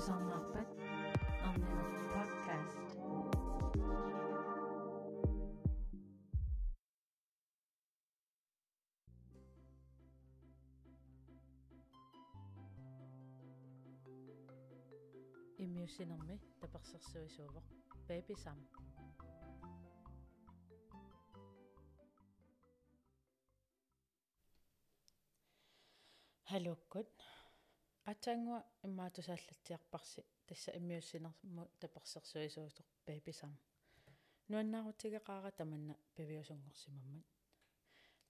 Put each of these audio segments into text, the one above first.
vous en emporte en podcast. Imyosinarmi taparsarsuisuuvoq peipisam. Hallo gut. Атаангуа иммаатусааллатсиарпарси тасса иммиуссинерму таперсерсуисуутоq baby sam нуаннаарутигеқаара таманна пивиусунгорсимаммат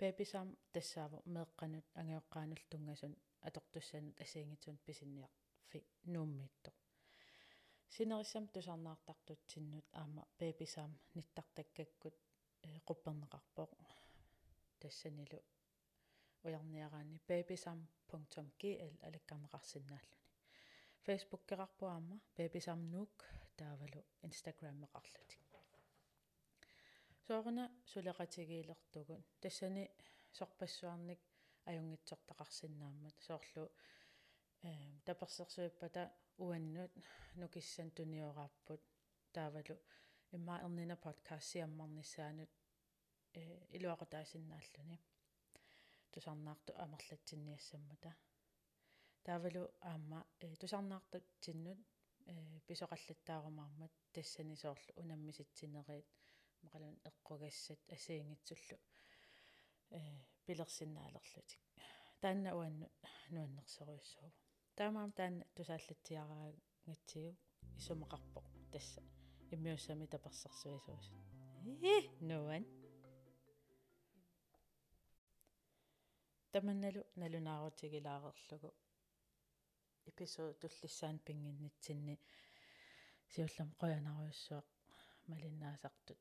baby sam тассааву меэққанут ангиоққаанул тунгасун атортуссанут асиингитсун писинниар. Фи нууммииттоқ синерissam тусарнаартартутсиннут аама sam ниттартаккаккут qupperneqarpoq тассанилу уярниараани babysam.gl алаккарнеқарсинааллуни Facebook керарпуаама babysam.nuk таавалу Instagram меқарлутик соорна сулеқатигиилертугун тассани сорпассуарник аюнгитсортақарсинааммат соорлу э таперсерсуиппата уаннут нукиссан туниораарпут таавалу имма эрнина подкаст сиаммарнissaанут э илуақутаасиннааллуни тусарнаарту амерлатсинниассаммата таавалу аама тусарнаартут тиннут писоқаллаттаарумаармат тассани соорлу унаммиситсинериит мақалун эққугассат асиингитсуллу э пилерсиннаалерлутик таанна уанну нуаннерсеруйссуува таамаам таанна тусааллатсиараангатсигу исумақарпоқ тасса иммиуссами таперсерсуисуусут э нуан таманналу налунаарутигилаарерлугу эпизод туллиссаан пингиннитсинни сиуллам qoyanaruissuaq малиннаасартут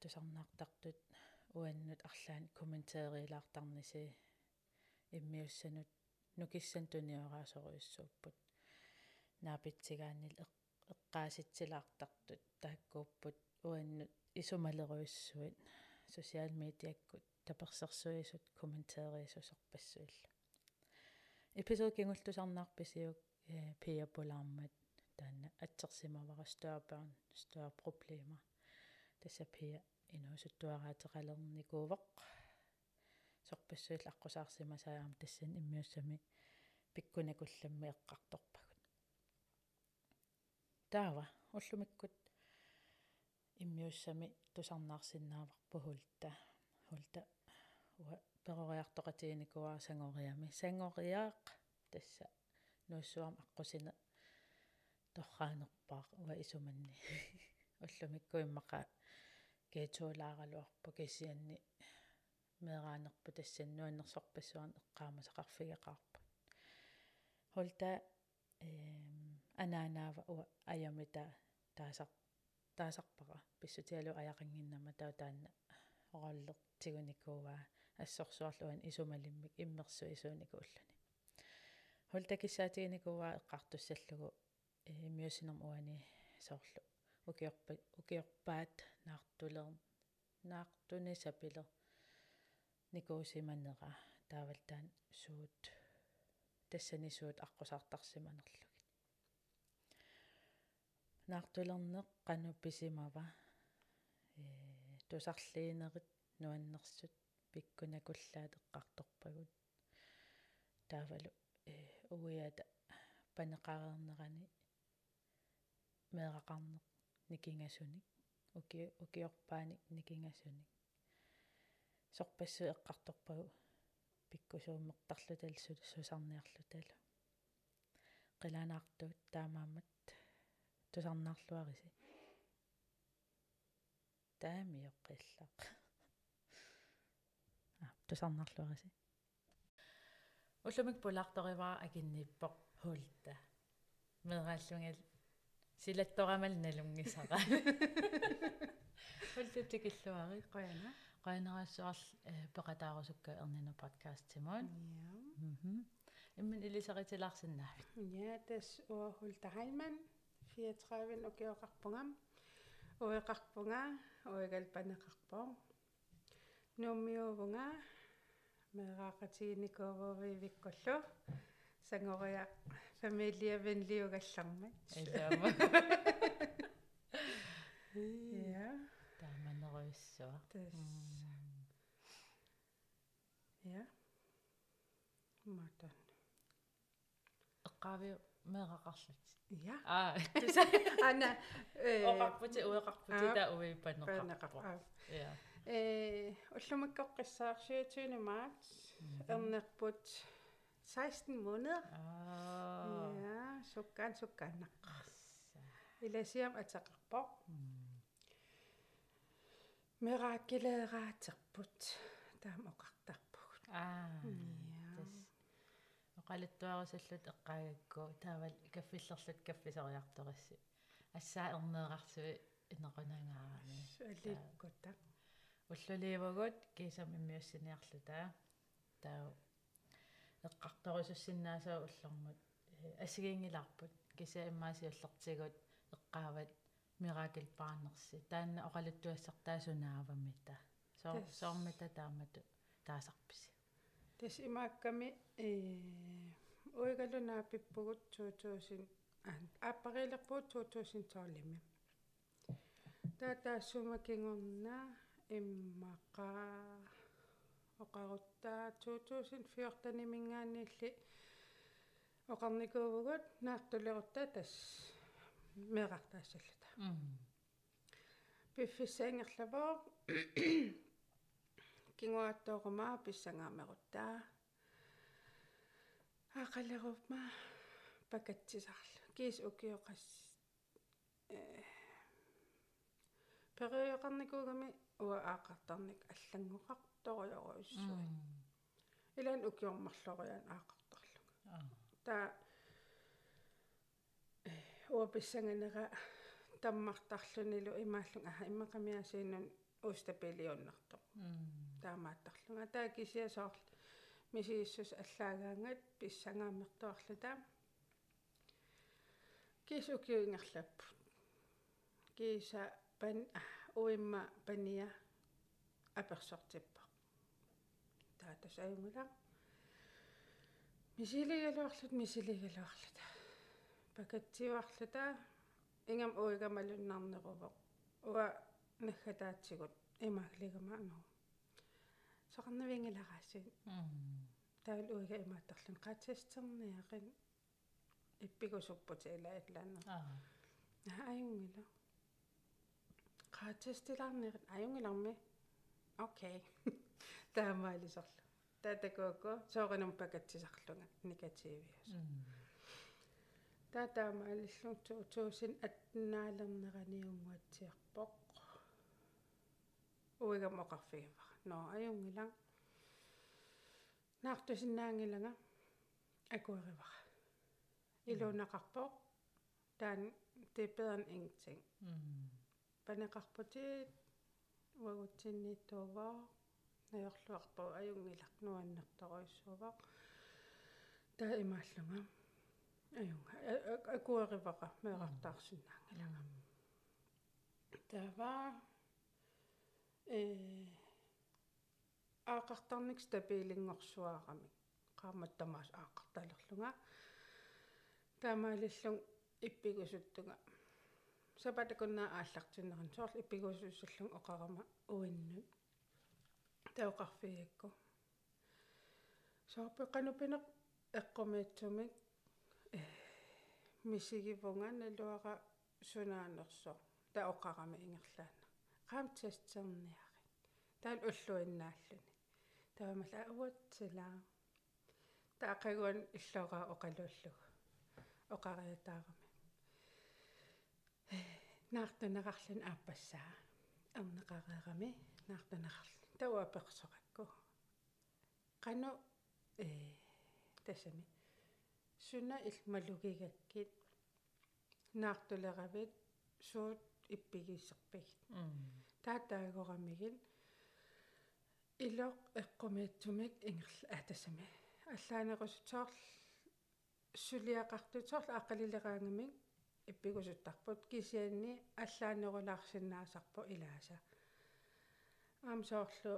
тусарнаартартут уаннут арлаан комментариилаартарниси иммиуссанут нукиссан туниораасоруйссууппут наапитсигааннил эққааситсилаартартут тааккууппут уаннут исумалеруйссуит социал медиаккут таперсерсуисут комментариисусерпассуилла эпизод кингултусарнаарписиук э пиа полаармат таана атсерсимавара større børn større problemer тасса пиа инуусуттуараатеқалерникуувеқ сорпассуил аққусаарсимасаам тассан иммиуссами пиккунакулламми эққарторпагут таава уллумиккут иммиуссами тусарнаарсинааварпу хулта хулта уа перориартоқатигникуаа сангориами сангориаақ тасса нуссуам аққусина торраанерпаа уа исуманни. Уллумикку иммақа кеетуулааралуарпу кисианни меэраанерпу тассаннуаннерсорпассуарн эққаамасақарфигеқарпу. Хулта эм ананаава уа аямита таасар таасарпара. Писсутиалу аяқингиннама таа таанна. Ораллертигуникууваа ассорсуарлуан исумалиммик иммерсу исууникууллуни хулта киссаатигиникууваа эққартуссаллугу э миусинерм уани соорлу укиорпа укиорпаат наартулер наартуни сапилер никуусиманера таавалтаан суут тассани суут аққусаартарсиманерлуги наартулернеқ қану писимава э тусарлиинерит нуаннерсут пиккунакуллаат эққарторпагут таавалу э уиата панеқарернерани меэқарнеқ никингасуник. Уки укиорпааник никингасуник. Сорпассу эққарторпагу пиккусууммертарлу талсу сусарниарлу талу қилаанаартуут таамаамат тусарнаарлуариси таамиоққиллақ а тусарнаарлуариси уллумик пулаарториваа акинниппоқ хулта мерааллунгал силатторамал налунгисара хултутикиллуари қояна қоянерассуарл пеқатаарусукка эрнина подкаст тимон. Ja. мм иммин илисаритилаарсинаавит Ja, das er Hulda Heilmann, 34 og geoqarpungam. Ueqarpunga, uegalpaneqarpo. Nummiuvunga, meeqaaqatiinikuuvuvi vikkullu. Sangoria familiavenliugallarmat илаама ja тааманеруйссуа das ja matan эққаавиу меэқақарлут ja аа ana э оқарпути уеқарпути таа уиппанеқарпо панеқар я э уллумаккоққиссаар 27 marts эрнерпут 16 måneder аа ja sukkaan sukkaannaq иласиам атеқарпо мерааккилеераатерпут таам оқартарпугут аа ja. оқалуттуарусаллут эққаагакку таавал каффиллерлут каффисориарторисси ассаа эрнеэқарсуи инеқунангаарами аликкута уллулиивагут кисам иммиуссиниарлутаа таа эққарторусуссиннаасаа уллэрмут асигингиларпут. Киса иммаасиуллертигут эққаават миракл паарнерси таанна оқалуттуассартаасунаавамита соо соормита таамату таасарписи. Тас имаакками э уигалунаа пиппугут 2000 аппарилерпуут 2012 таатаассумакингорнаа иммаqa оқарутtaa 2014 нимингаанилли оқарникуувгут наартулерутта тас меқартаассаллута пиффиссаангерлавоо кингуаттоорумаа писсангаамерутtaa аақалерупма пакатсисарлу. Кис укиоқас э периоқарникуугами уа аақартарник аллангоқарторуйоруиссуи илан укиормарлориан аақартарлуга таа уа писсанганера таммартарлунилу имааллун аха иммақамиасииннун устапилионнарто таамааттарлунга таа кисиасоорл мисииссус аллаагаангат писсангааммертуарлута кисукиуингерлаппу киса пан уимма пания аперсортиппа таатас аюнгула мисилигалуарлут мисилигалуарлут пакатсиуарлута ингам уигамалуннарнерувоq уа наггатаатсигут имааглигамаану соқарнавингилараасин таал уига имааттарлун qaatсистерниақин иппигусуппут ила итлаанер аа аюнгила qaatсистилаарнерит аюнгиларми окей. Таамаалисорлу таатакуакку сооринум пакатсисарлунга негативиус таатаамаалиллун туусин атнаалернераниунгуатсиарпоқ уигам оқарфигава но аюнгилан наартусиннаангилага акуаривара илунақарпоқ таан det er bedre end ingenting панеқарпутит уагутсиннииттууваа наёрлуарпу аюнгилақ нуаннерторуиссууваа таа имааллунга аюнга акуаривара меэқартаарсинаангилага тава э аақартарник стабилингорсуаарами qaamattamaas аақарталерлунга таамаалиллун иппигусуттуга сапатакуннаа ааллартиннеран соорл иппигусуссаллун оқарама уиннут таоқарфиакку соорпеқанупинеқ эққумиатсумик мисигивунга налуара сунаанерсо таоқарами ингерлаана qaamtsasterniaqin таал уллуиннааллуни таамала ауатсилаа таақагуан иллораа оқалууллугу оқариатаарами наартунеқарлун ааппассаа эрнеқареерами наартунеқарлун тауа персоқакку қану э тасами суна илмалугигаккит наартулеравит суут иппигиссерпигит. Таатаагорамигин илоқ эққумиатсумик ингерла атасами аллаанерусутсоорл сулиақартутсоорл аққалилераангамик иппигусуттарпут кисианни аллаанерулаарсинаасарпу илааса. Аам соорлу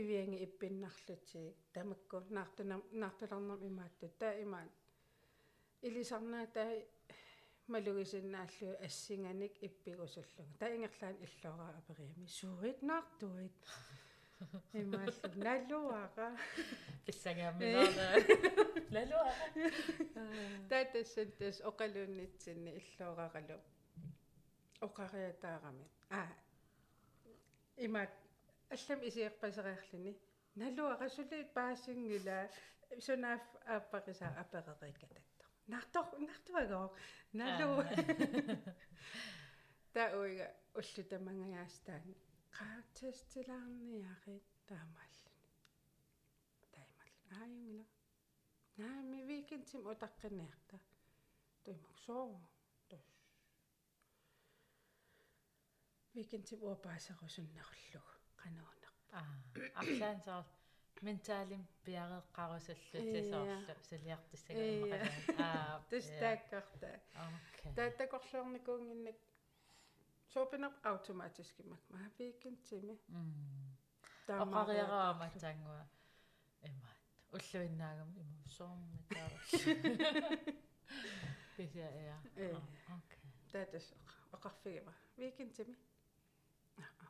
ивианги иппиннарлутиг тамакку наартуна наартуларнам имаатту. Таа имаат илисарнаа таа малугисиннааллу ассинганик иппигусуллуга таа ингерлаан иллуараа апериами суурит наартуит имааллу налуара писсагааминаа налуара таа тассантас оқалууннитсинни иллуараралу оқариатаарами аа. Имаат аллам исиерпасериарлини налуара сулит паасингила сунаф ааппақиса аперериккататто нартор нартуагоо налу та уига уллутамангаяастаани qaatestилаарниарит таамааллани таймал ааюнгила наами викентим утаққиниарта туимаксоо тус викентим уапаасерусуннеруллуг qanaunerpa аа арлаансаар менталим пиареэққарусаллутисоорлу сулиартиссагаамақалаа аа тестааккарта окей. Тааттакорлуорникуунгиннак соопинап автоматискимак ма викентими оқариараама таангуа имаат уллуиннаагам иму соорматаа кися я Э. окей. Таатас оқарфигима викентими аа.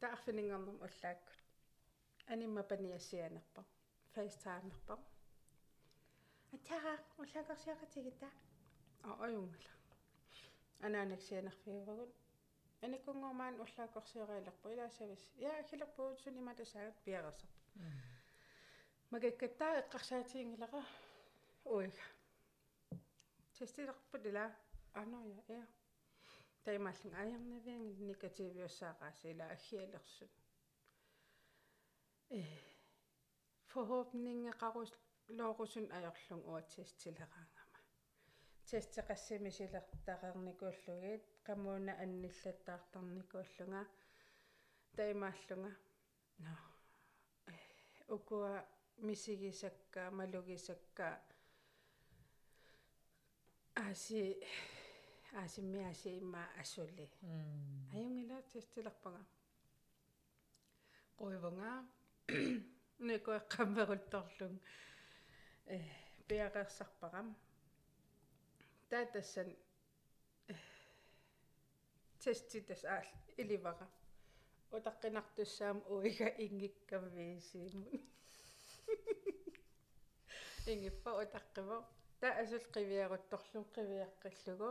Таарфинингернум уллааккут анимма паниассианерпа фейстаймерпа атяга уллаакарсиақатигита а аюнгала анаанаксианерфигугут аникунгормаан уллаакорсиораилерпу илаасавис я ахилерпуут суниматасаагат пиарерсарпа магаккаттаа эққарсаатиингилера уига тестилерпут ила? Аноя я таймааллин аярнавиангил негативиуссаагааса ила аггиалерсут э. Forhåbningeqarus loorusун ajorlung uatestileraangama testeqassimisilертaqernikууллугит qamuuna annillаттаартарникууллунга таймааллунга ukua misigisakka malugisakka аси асимми аси имма ассули м аюнгила тестилерпага қуивунга некоэққаммерутторлун э пиақерсарпарам таатассан теститас аал иливара утаққинартуссаам уига ингиккавиисиимун ингиппа утаққиво та асул қивиарутторлун қивиаққиллугу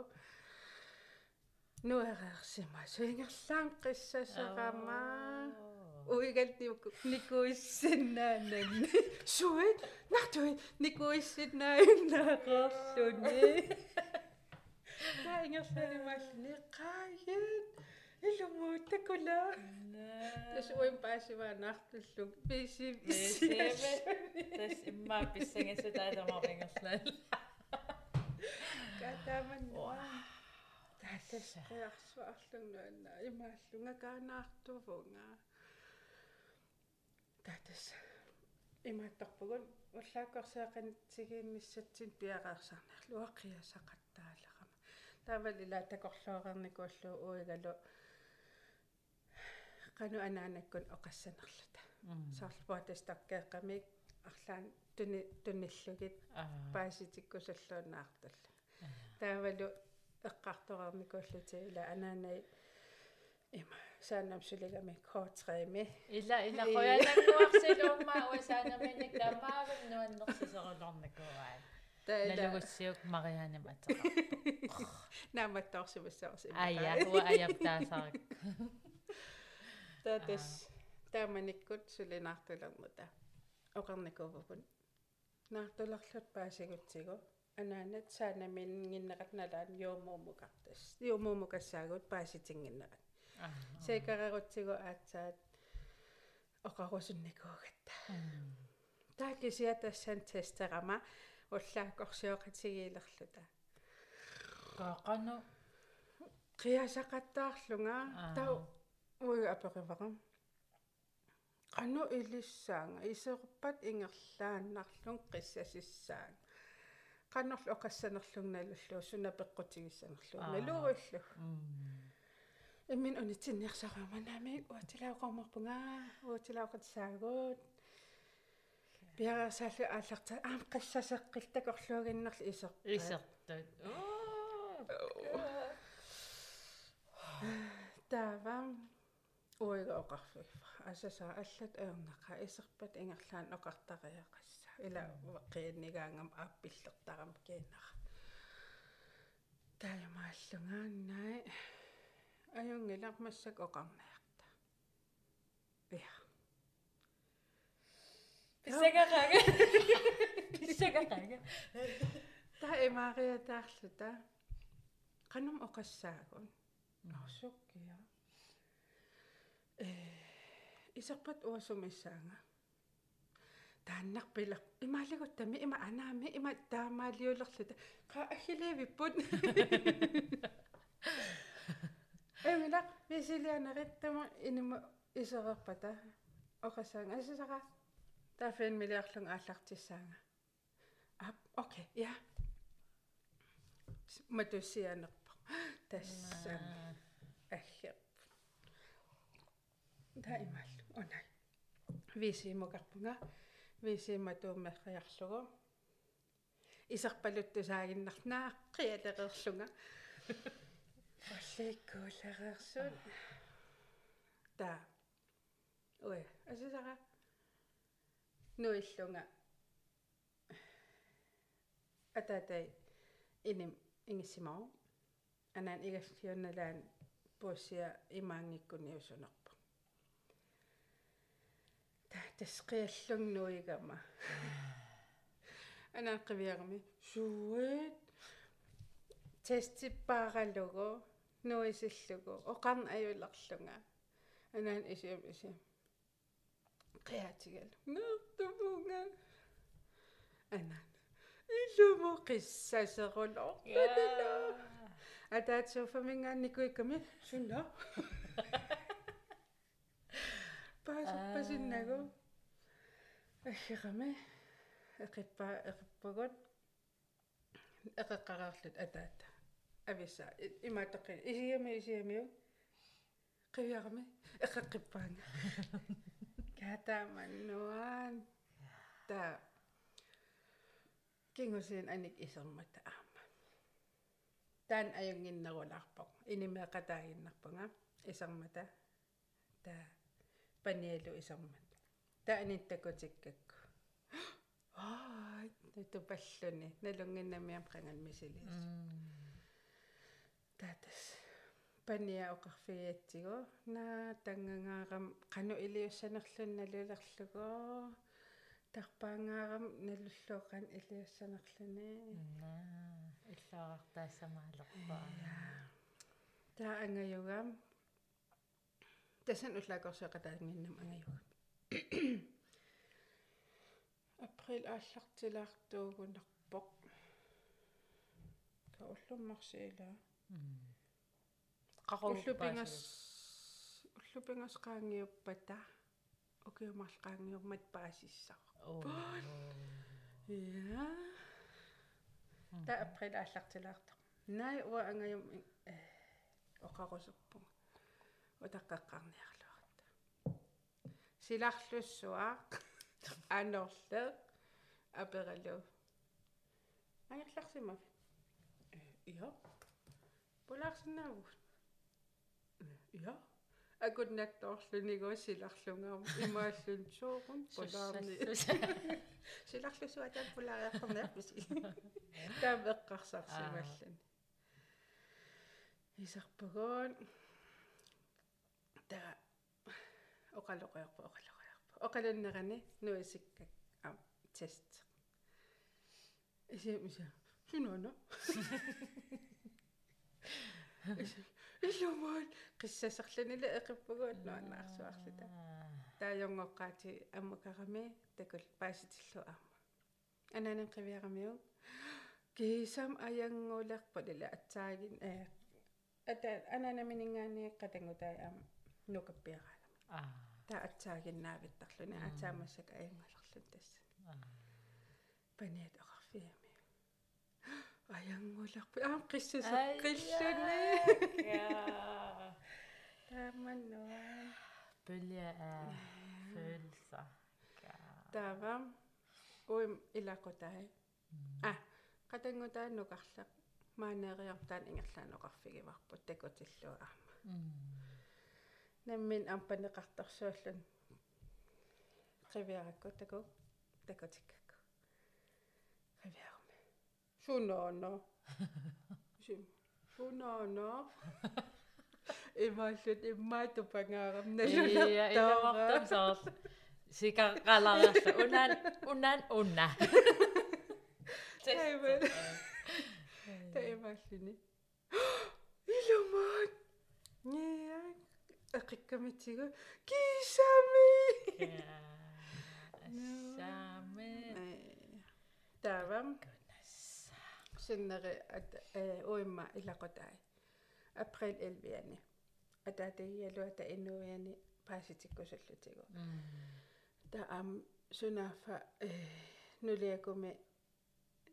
нуэраарсима суингерлаан қиссасерамаа уигалтиуку никуиссиннаанан суит нартуит никуиссиннааюннаареерлуни таингерлани мални қааян илумуутакула тас уим паасиваанартуллуг писи Писивэ. тас имма писсагасутаатамарингерлаа катаман таатас қиарсуарлунгуанна имааллунга каанаартувунга таатас имааттарпугун уллааккорсеақанитсигииммиссатсин пиақарсарнерлу ақиасақаттаалерама таавал ила такорлуорерникууллу уигалу qaну анаанаккун оқассанерлута сарлпуатас таккеэққамик арлаан туни туниллугит аа. пааситиккусаллууннаарталла таавалу эққарторерникууллути ила анаанай има саанам сулигами коотреими ила ила qoyanannuarsiluumma uasaanaminik tamaavim nuannersiserilarnikuaa таила налугуссиук марианим атеqa нааматтоорсимассаорс ая уа аявтаасарак таатас тааманиккут сулинаартулернута оқарникуувапун наартулерлут паасигутсигу анаанат саанамингиннеқат налаан юумуумукартас юумуумукассаагут пааситингиннеқат секарерутсигу аацаат оқарусунникуугатта таакисиатассан тестерама уллааккорсиоқатигиилерлута qaaqanu қиасақаттаарлунга тау уи аперивара qaну илиссаанга исерпат ингерлааннарлун қиссасиссаан qannerlu оқассанерлугналуллу сунапеққутигиссанерлу иммин унитсинниарсаруаманаами уатилаақормарпунга уатилаақатсаагуут пиарасаалли аалларта аам қиссасеққилтак орлуагиннерли исер Исертут. Оо. таавам. Уигаоқарфифа асаса аллат аернақа исерпат ингерлаан оқартариақасса ила қииннигаангам ааппиллертарам кииннара таямааллунгааннай аюнгилармассак оқарнаярта я Писсагараага. Писсагараага. та эмариа таарлута qanum oqassaagun narsukkia э исерпат уасумиссаанга тааннарпилер имаалигуттами има анаами има таамаалиулерлута qa агилевиппут эмила висилианериттама инима исерерпата оқассаанга асисара тафен милиарлун ааллартиссаанга ап окей я. Матусианерпа тассан аггер таимааллу онай висимукарпунга висиматууммерриарлугу исерпалуттусаагиннарнаа қиалеқерлунга олликкуулереерсуут та. Ой асисара нуиллунга ататай иним ингиссимау анаан игассиунналаан пуссиа имаангиккуниусунерпа та тасқиаллунгнуигама анаан қивиарми. Суут тестиппааралугу нуисиллугу оқарн аюлерлунга анаан исиам исиам қиатигал нертумунга анаан илумо қиссасерулоо атаатсууфамингаанникуикками сунна паасуппасиннагу аггерами эқиппаа эқиппагут эқеққараарлут атаата ависа имаатеқи исиами исиамиу қивиарами эқеққиппаанга катааманнуаан та. Кингусин аник исермата аама. Таан аюнгиннерулаарпоқ инимеқатаагиннарпунга исермата та. Паниалу исермат та аниттакутиккакку аа тутупаллуни налунгиннамиам қанган пания оқарфиатсигу наа тангангаарам қану илиуссанерлунналулерлугоо тарпаангаарам налуллуоқан илиуссанерлуни наа иллаарартаассамаалерпаа таа ангаюгам. Тасан уллаакорсеқатаангиннам ангаюга април ааллартилаартуугунарпоқ кауллуммарсиила уллупингас уллупингас qaangiuppata ukiumarl qaangiummat paasissaq я та април ааллартилаартaq най уа ангаюм оқарусуппу утаққаққарниарлуарта силарлуссуа анерле апералу аярларсимав я поларсинаавут я акуннаттоорлунигу силарлунгаам имааллун суукун полаарни силарлусуа таан полаариаққарниарписи таамеққарсарсималлани исарпагуун та оқалоқиарпа оқалоқиарпа оқалуннерани нуисиккак ам тест исим иса сунуана илумаат қиссасерланила эқиппагуут нуаннаарсуарлута таажонгоққаати аммакарами такул пааситиллу аама ананан қивиарамиу кисам аянгуулерпа лила атсаагин э ата ананаминингаани қатангутай аама нукаппиарaalami аа. Та атсаагиннаавиттарлуни атаамассак аянгалерлун тасса паниат оқарфиами аянгуулерпа аам қиссасеққиллуни я Taamannua. Bølge af følelser. Taava. Uim ilaqutai. Ah, qatangutaa nuqarlaq maaneeriartaan ingerlaanoqarfigivarput takutilluaarma. Nammin ampaneqartarsuallun qiviarakku taku takutikkakku. Qiviarume. Sunono. Sim. Sunono. Imaallut immaatupangaaram Iya, ilavartam saar. Sikaqalarerlu unan unan unna. Aivan. Taimalluni. Ilumaan. Nia. Aqikkamitigu kiisami. Samme. Tavam. Sinneri at uimma ilaqutai. April 11. Atatiialua ta innuiani paasitikkusullutigu. Ta am sunaffa nuliakumi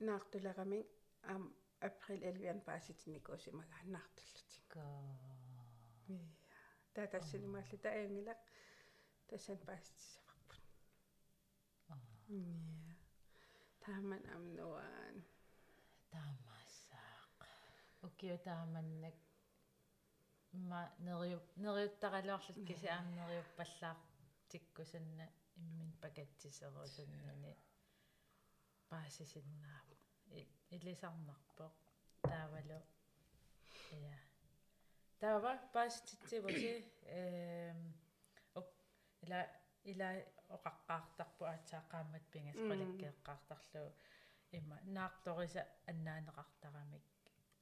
naartuleraming am april 11 paasitinikkuusimagaannaartullutik. Ta tassinimaалlu таангилақ тассан паастисаварпут. Ия. Тааман амнуаан. Таамассаақ. Укиу тааманнак ма нериу нериуттаралуарлут киси аам нериуппаллаақ тиккусанна иммин пакатсисерусаннани паасисиннаап илисарнарпоқ таавалу. Я таава пааститсивуси эм ок ила ила оқаққаартарпу аатсааққаамат пингас қалаккеэққаартарлу има наарториса аннаанеқартарамик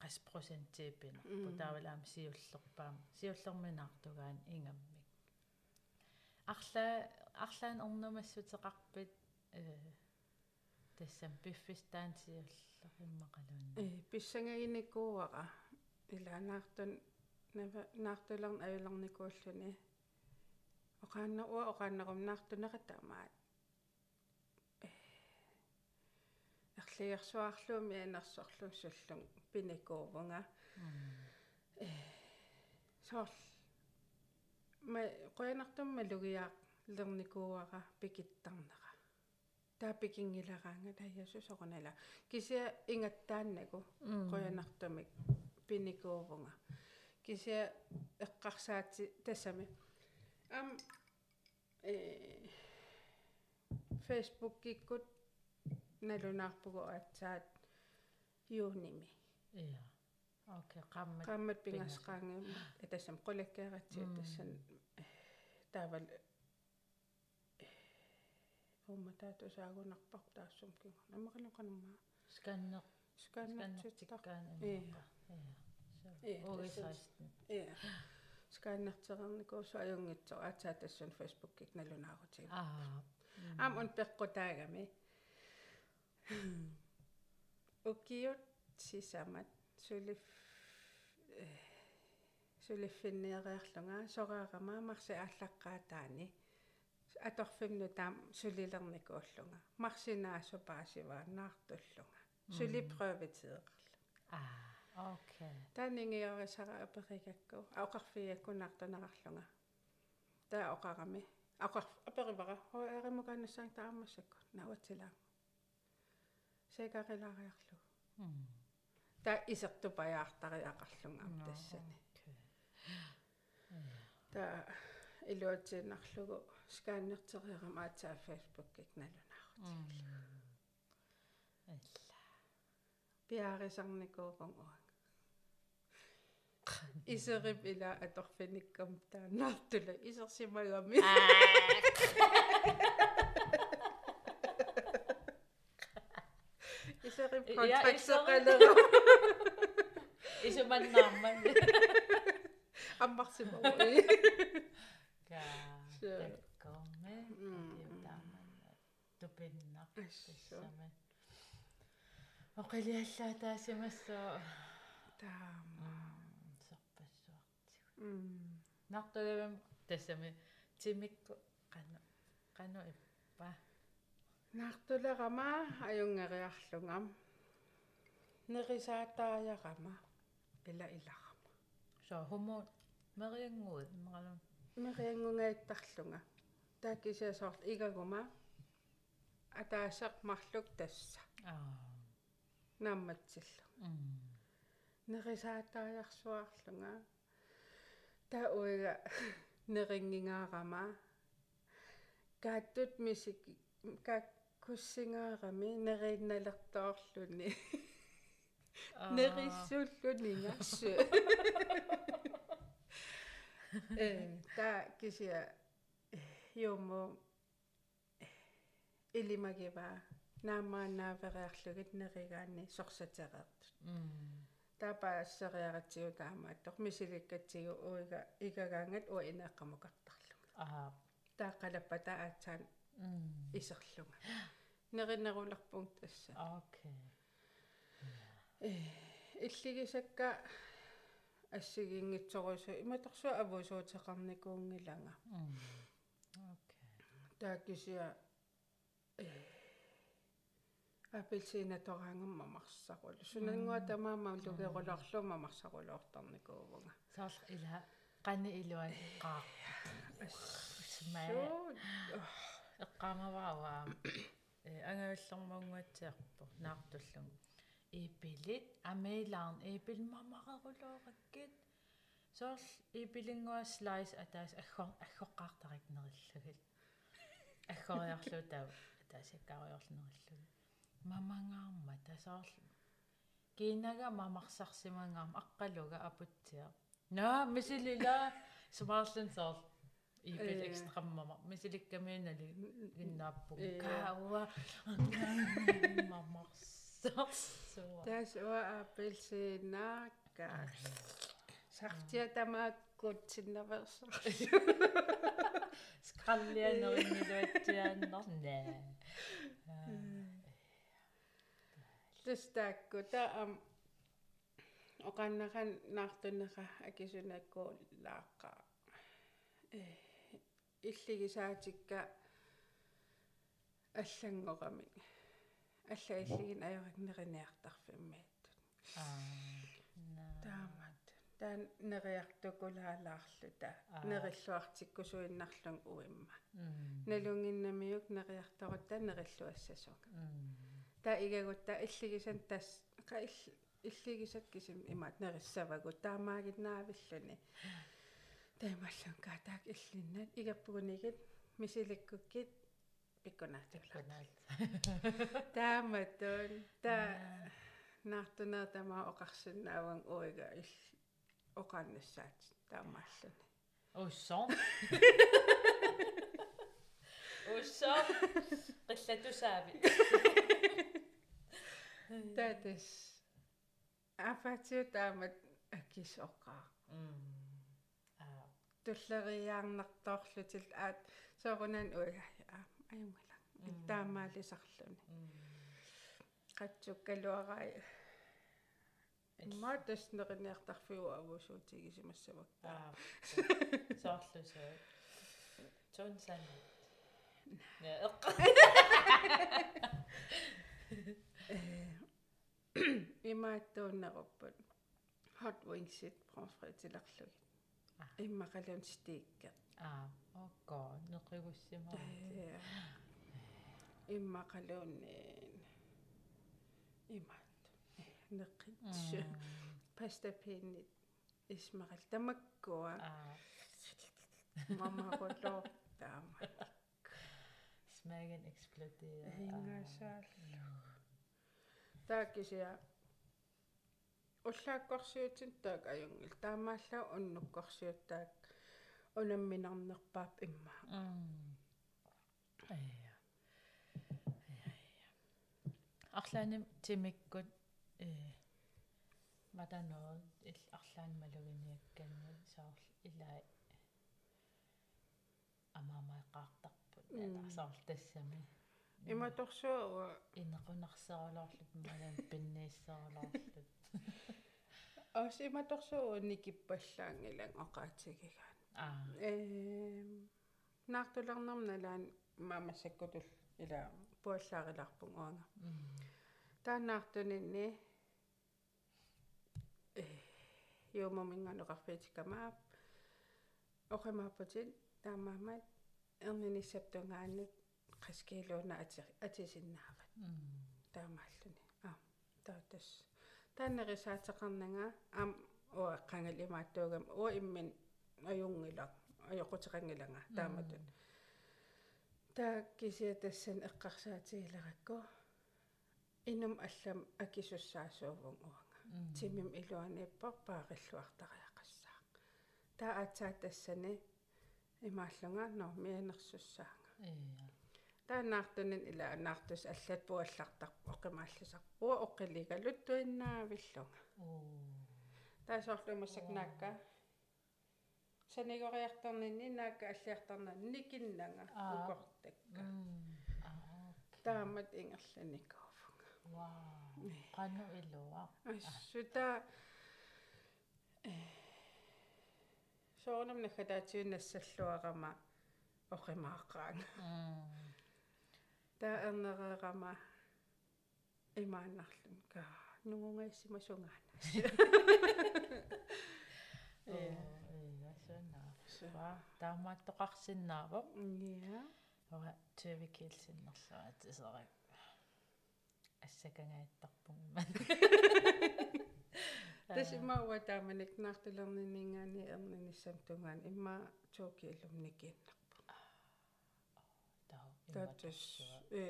qas prosenttiippinerpu taavalaam siullерpaam siullerminaartugaan ingammik арла арлаан орнумассутеқарпит э тассам пиффистаан сиуллериммақалуунна Э писсангагинниккууара илаанаартун нава наартулерн авилерникууллуни. Оқааннеруа оқааннерум ерлиерсуарлуumi анерсорлун суллун пиникуувнга э сорл ма qoyanartumma lugiaaq lernikууара пикиттарнера таа пикингилараанга тааясу соқунала кися ингаттааннаку qoyanartumik пиникуувнга кися эққарсаати тассами ам э Facebook киккут налунаарпугу аатсаат юуними я окей qammat qammat pingasqaangima atassam qulakkeeratsi tassan taaval умма таату саагунарпар таассум кигу намақалоқанумма skanner скааннартиттар skannartikkaan Iya. анерпа Iya, я tassam- огисаастин я скааннартерерникуусу аюнгитсо аатсаа тассан фейсбуккик налунаарутиг аа аам он пеққутаагами укиут сисамат. Сулиф сулиффиннеериарлунга сораарама марси ааллаққаатаани аторфимну таам сулилерникууллунга марсинаасу паасиваа наартуллунга сулипрøvetидеқарла аа окей. Тааннингиорисара аперикакку аоқарфиаккунартунерарлунга таа оқарами ақар аперивара хоо эримукаанассаан таамассакку науатсилаа секарилариарлу та исертупаяартариақарлунга тассани та илуатсииннарлугу скааннертериарам аатсаа фейсбуккик налунаарут алла пиарисарникууван уан исерип ила аторфиниккам тааннаартула исерсимагами исерип Я контраксеқалера исуманнаарман аммарсимауи ка Sure. таккорме иутааманна тупиннар Ассо. тассама оқилиаллаа таасимассоо таама сарпассуартигу м нартугавам тассами тимикку қану қану иппа наартулерама аюнгариарлунгам нерисаатааяқама ила иларама so homo мериангуут мэралу мериангунгаиттарлунга тааккисиасоорт игагума. Атаасеқ марлук тасса. Аа. Наамматсиллу м нерисаатааярсуарлунга таа уига нерингингаарама. Кааттут мисик как куссингаарами неринналертоорлуни нериссууллунингассу э та кisia юмо илимагива наамаанаавериарлугит неригаани сорсатереэртут м таапаассериаратсигу таамааттор мисиликкатсигу уига игагаангат уа инеэккамукартарлуга аа. Тааққалаппата аацаан м исерлунга неринерулерпунг тасса окей. Э иллигисакка ассигингитсорусу иматорсуа авусуутеқарникуунгилага м окей. Тааккисиа э апельсина тораангамма марсақулу сунангуа тамаама лугеруларлума марсақулуортарникуувнга саал ила qanni iluan qaa смаа эққамаваава. Э агавиллэрмаунгуатсиарпо наартуллун. Ипилит амеилаарн ипил мамарерулоораккит соорл ипилингуа слайс атаас аггор аггоққартарик нериллагил аггориарлу тав атаасаккариорлнериллуги мамангаарма тасаарл кинага мамарсарсимангаарма аққалуга апутсиа наа мисилила сумаарлун соорл ипил Э. экстраммама мисиликкамиинали гиннааппу Э. каауа мамарсарсуа тас уа апельсинаака сартия тамааккут синнаверсар скраллианериннилуатсиааннарнаа тестаакку та ам оқаннахан наартуннера акисунакку лааққа э иллигисаатикка аллангорами алла иллигин ajorigнериниартарфиммааттут таамат. Таан нериартукулаалаарлута Аа. нериллуартиккусуиннарлун уимма. Налунгиннамиук нериарторутта нериллуассасука та игагутта иллигисан тас ка илл- иллигисаккисим имаат нериссавагу таамаагиннаавиллуни таималлун каатаак иллиннат игаппугунигит мисиликкуккит пиккунаатулаа тааматун та наартунаа тамаа оқарсинааван уига ил оқааннассаат таамааллуни уссон уссон qillatусаави татас афатиу таамат акисоқаа аа туллериаарнартоорлутил аат соорунан уя аюнгала таамаалисарлуни қатсуккалуарай имма таснериниартарфиу авусуутигисимассавак аа. Соорлусаа тунсан нэ эққа имааттууннеруппут hot wings-ит промфритилерлуги Аа. иммақалун стиккер аа. Окко неқигуссимаа иммақалуунниин имаат неққитсу пастапииннит исмақал тамаккуа аа мамарулоо таама смаген эксплодера хингасаал тааккисиа уллааккорсиутин таак аюнгил таамааллаа уннуккорсиуттаак унамминарнерпаап имма. М ая арлааним тимиккут э маданоо ил арлаан малугиниакканни саарл илаа амаамаэқартарпут асаарл тассами. Иматорсуа инеқунарсералоорлут малан пиннииссералоорлут ас иматорсуа никиппаллаангилан оқаатигигаан аа эм наартулернерналаан маамассаккутул ила пуаллаариларпун уанга тааннаартунинни э юумаминганеқарфиитикамаап оқимааппутин таамаамат эрнинissaptungaанут qaskiluuna ati atisиннаават таамааллуни аа таатас тааннерисаатеқарнага аам уа қангал имааттуугам уа иммин аюнгила аёқутеқангилага тааматут таа кисиа тассан эққарсаатигилеракку инум аллам акисуссаасуувун уанга тимим илуанииппар паариллуартариақассаа таа атсаа тассани имааллунга ноо мианерсуссаанга ия тааннаартунин ила анаартус аллат пуаллартар оқимааллусар уа оққилигалут туиннаавиллунга оо. Таасоорлумассак наакка санигориарторнинни наакка аллиартарна никиннага Аа. укортакка аа таамат ингерланикоофунга вау. Кану илуа. Ассута э соонам нахатаатиуннассаллуарама оқимааққаанга таа эрнереерама имааннарлун ка нугунгаиссима сунгаанаас э ия сона ва таамааттоқарсиннаавоқ я ора төвикилсиннерлуа тисерак ассакангааттарпун иман тасимауа тааманик наартулернинингаани эрниниссам тунгаан имма туукииллумникииннарпу таа таатас э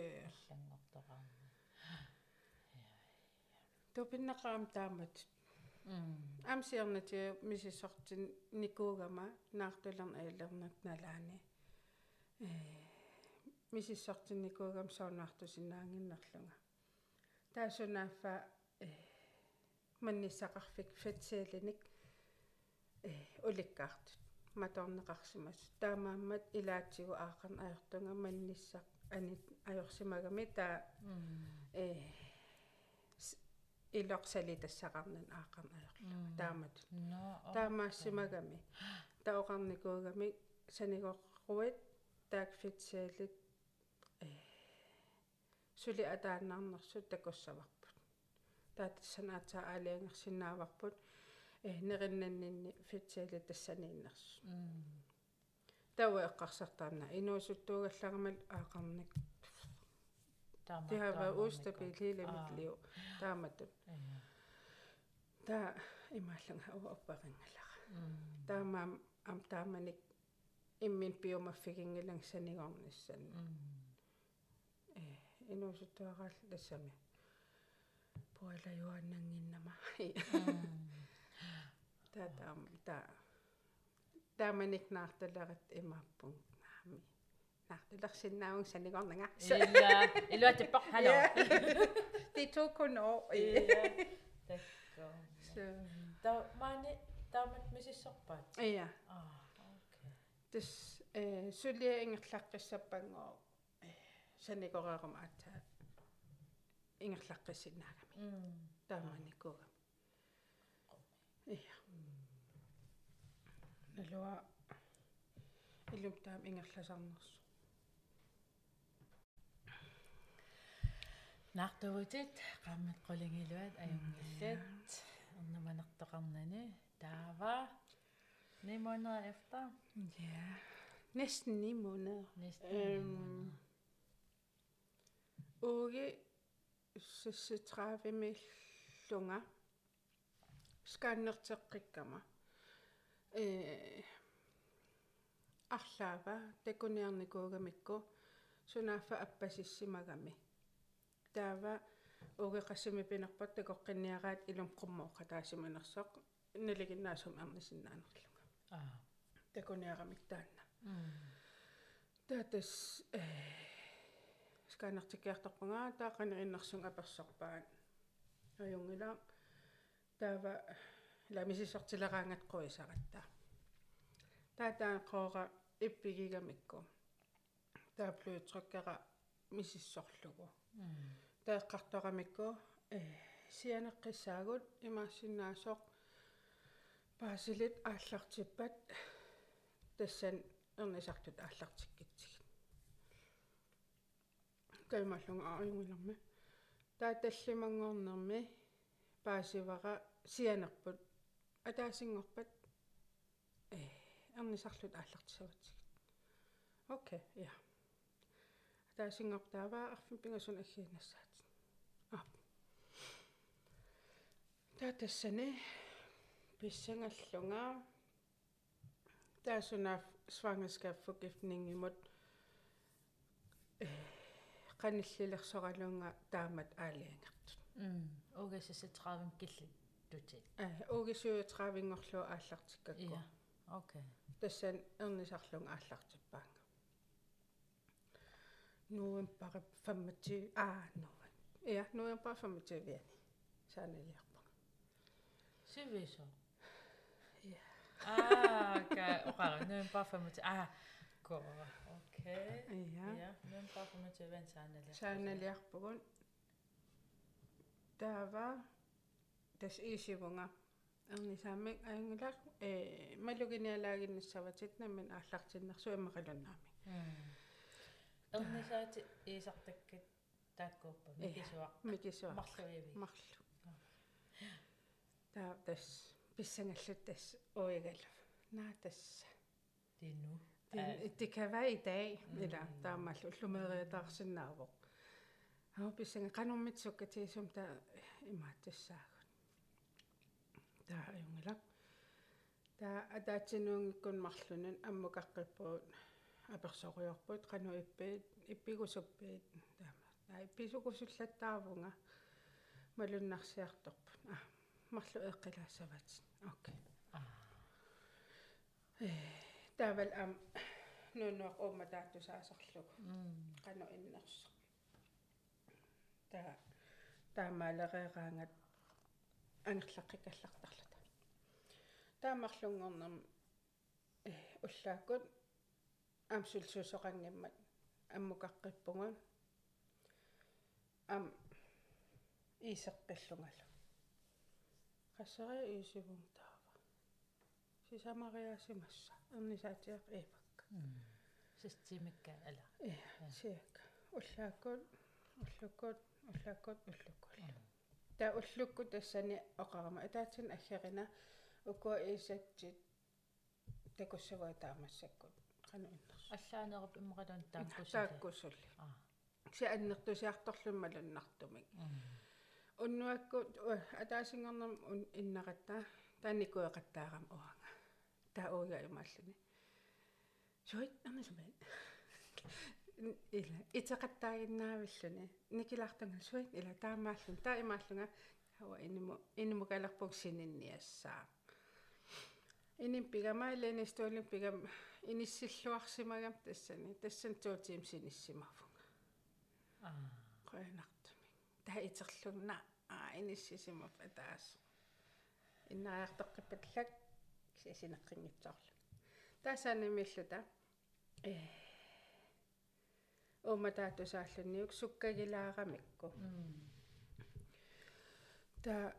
аллангортоқарна тупиннақаам таамат м амсиернати мисиссортин никуугама наартулерна аялернак налаани э мисиссортин никуугам саунаартусинаангиннерлунга таасунааффа э манниссақарфик фатсиалиник э уликкаартут маторнеқарсимас таамааммат илаатсигу аақарн аёртунга манниссақ анит аёрсимагами таа э илорсали тассақарнан аақарн аёрлуга таамат таамаассимагами таоқарникуугами санигоқруит таак фитсиалит э сули атааннаарнерсут такуссаварпут таатассанаатаа аалиангерсинааварпут э нериннаннинни фитсиали тассанииннерсу м тауа эққарсартаана инуусуттуугаллагамал аақарник таама det har været ustabilt hele mit liv тааматут таа имаалланга уа оппарингалара таамаам ам тааманик иммин биомаффигингилан санигорнissan э инуусуттуараал тассами пуала юаннангиннама таа таам таа тааманик наарталерат имааппун наами наарталерсиннаавун санигорнага ила илуатиппар хало. Det tog kun år такко så та мани таамат мисиссорпаат. Ja аа окей. Тас э сулиингерлаққиссаппангоо э санигореерум аатаа ингерлаққиссинаагами м. Тааманикуга ja налуа илум таам ингерласарнерсу наартугутит qaammat qulingiluat ajungillat ernamanartoqarnani taava ni måneder efter ja næsten 9 måneder næsten Øhm, Uge så så træffe med lunger. Skannerteqikkama. Øh арлаава такуниарникуугамикку сунааффа аппасиссимагами. Таава угеқассими пинерпат такоққинниараат илум қуммооқа таасиманерсоқ налигиннаасум арнисиннаанерлунга аа такуниарамик таанна. М таатас э сканертикиарторпунгаа таақанериннэрсун аперсорпаан аюнгила таава ламисисортилераангат қуисаратта таатаа қоора иппигигамикку таа плютруккера мисиссорлугу м таэққарторамикку э сианеққиссаагут имаассиннаасоқ паасилит ааллартиппат. Тассан эрнисартут ааллартиккитсиг каймаллунга аюнгилэрми тааталлимангорнерми паасивара сианерпут атаасингорпат э эрнисарлут ааллартисаватсигит окей я таасингортааваа арфин пингасун аггиинассаат а. Таа тассани писсангаллунга таасунаaf svangerskabsforgiftning-imut qanillilерсоралуунга таамат аалиангертут м огасса 30 tutit ugisuyu travingorlu aallartikkakku okay tassan ernisarlung aallartippaanga nuun pare fammati a nuun ja nuun pare fammati viani saanaliarpanga siviso ja ah okay oqara nuun pare fammati a ko okay ja ja nuun pare fammati viani saanaliarpanga saanaliarpugun tava тас иисивунга эрнисаамик аангулаақ э малугиниалаагиннассаватит наммин ааллартиннэрсу иммақалуннаами эрнисаати иисартаккат тааккууппа микисуа микисуа марлуиви марлу таа тас писсангаллут тас оигалу наа тасса дину det, det kan være i dag, mm. eller der er mal ullumeeriataarsinnaavoq. Haupissanga qanormitsukkatisum ta imaattassaakut. Ta ayungala. Ta ataatsinuungikkun marlunun ammukaqqippuut apersoruyorput qanu ippiit ippigusuppiit taama. Ta ippisukusullattaavunga malunnarsiartorput. Ah, marlu eqqilaassavaat. Okay. Taaval am nuunuaq uuma taattusaasarlugu. qanu innersu ta taamaalereeraangat анерлаққикаллартарлата таамарлунгорнерм э уллааккут амсулсусоқангиммат аммукаққиппугун ам исеққиллунгалу qassari iisivung taava сисамариасимасса эрнисаатиақ ивакка системикка ала Э, сиак. Уллааккут, уллуккут, уллааккут, уллуккул. Та уллукку тассани оқарама атаатсин аггерина укуа исатсит такуссаваа таамассаккут. Қану иннерс. аллаанеруп иммақалун тааккусали Тааккусулли. а Си аннертусиарторлуммалуннартумик. Уннуакку атаасингорнам ун иннақатта таанникуеқаттаарам уанга. Таа ууя имааллуни. Сойт амасмэн. Ила итеқаттаагиннаавиллуни никилартангал суит ила таамааллун таа имааллунга хава иниму иниму калерпук сининниассаа иним пигамаалени стуалин пигам иниссиллуарсимагам тассани тассан туутиим синиссимарфунга а qoyanartumi таа итерлунна аа иниссисимап атаас иннариартоққиппатлак сисинеққингитсоорлу таасаанимиллута э уматаатусааллунниук суккагилаарамикку та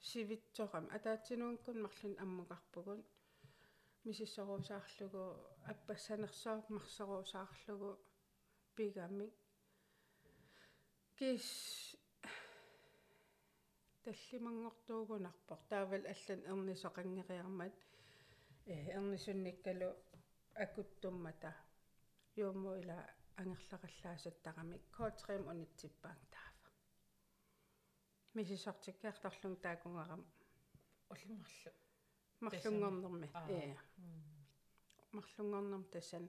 сивитсорам атаатсинуункун марлун аммукарпугун мисиссоруусаарлугу аппассанерсоок марсеруусаарлугу пигамик кис таллимангортуугунарпор таавал аллан эрнисоқангериармат э эрнисунниккалу акуттуммата юуму ила ангерлақаллаасаттарамик коотрим унитсиппаан таава мисисортиккаартарлун таакунгарам уллумарлу марлунгорнерми Аа. э марлунгорнерм тасан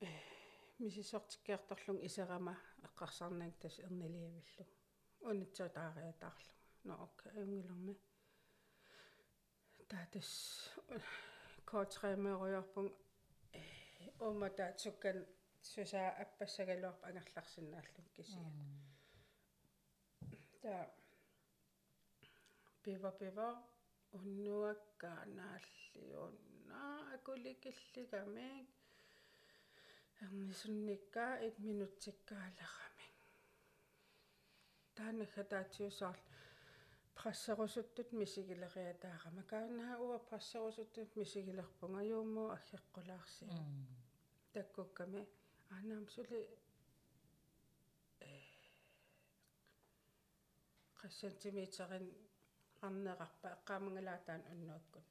э мисисортиккаартарлун исерама эққарсарнаак тас эрнилиавиллу унитсутаариатаарлу но окей унгилэрми таатас коотремеруйорпун э умата суккан сусаа аппассагалуарпа ангерларсинааллун кисиа та пива пива уннуаккаанааллиунна акуликиллигамик эрнисунниккаа 1 минутсиккаалерами таанахатаатиусаар прассерусуттут мисигилериатаарама каанаа уа прассерусуттут мисигилерпунга юумуу аггеққулаарси таккукками. Анаам сули qassantimiitserin qarneqarpa eqqaamangalaataan unnuakkun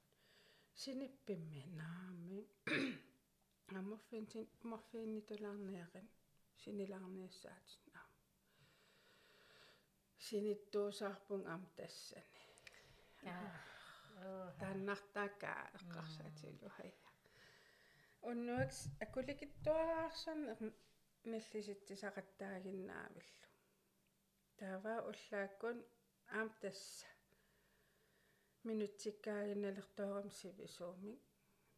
sinipпимми наами амморфин морфиинни тулаарниақин синилаарниассаат тассани тааннартааккаа эққарсаатилу хая уннуакс акуликиттуараарсарне наллиситсисақаттаагиннаавиллу таава уллааккун аам тасса минутсиккаагинналертоорам сивисуумик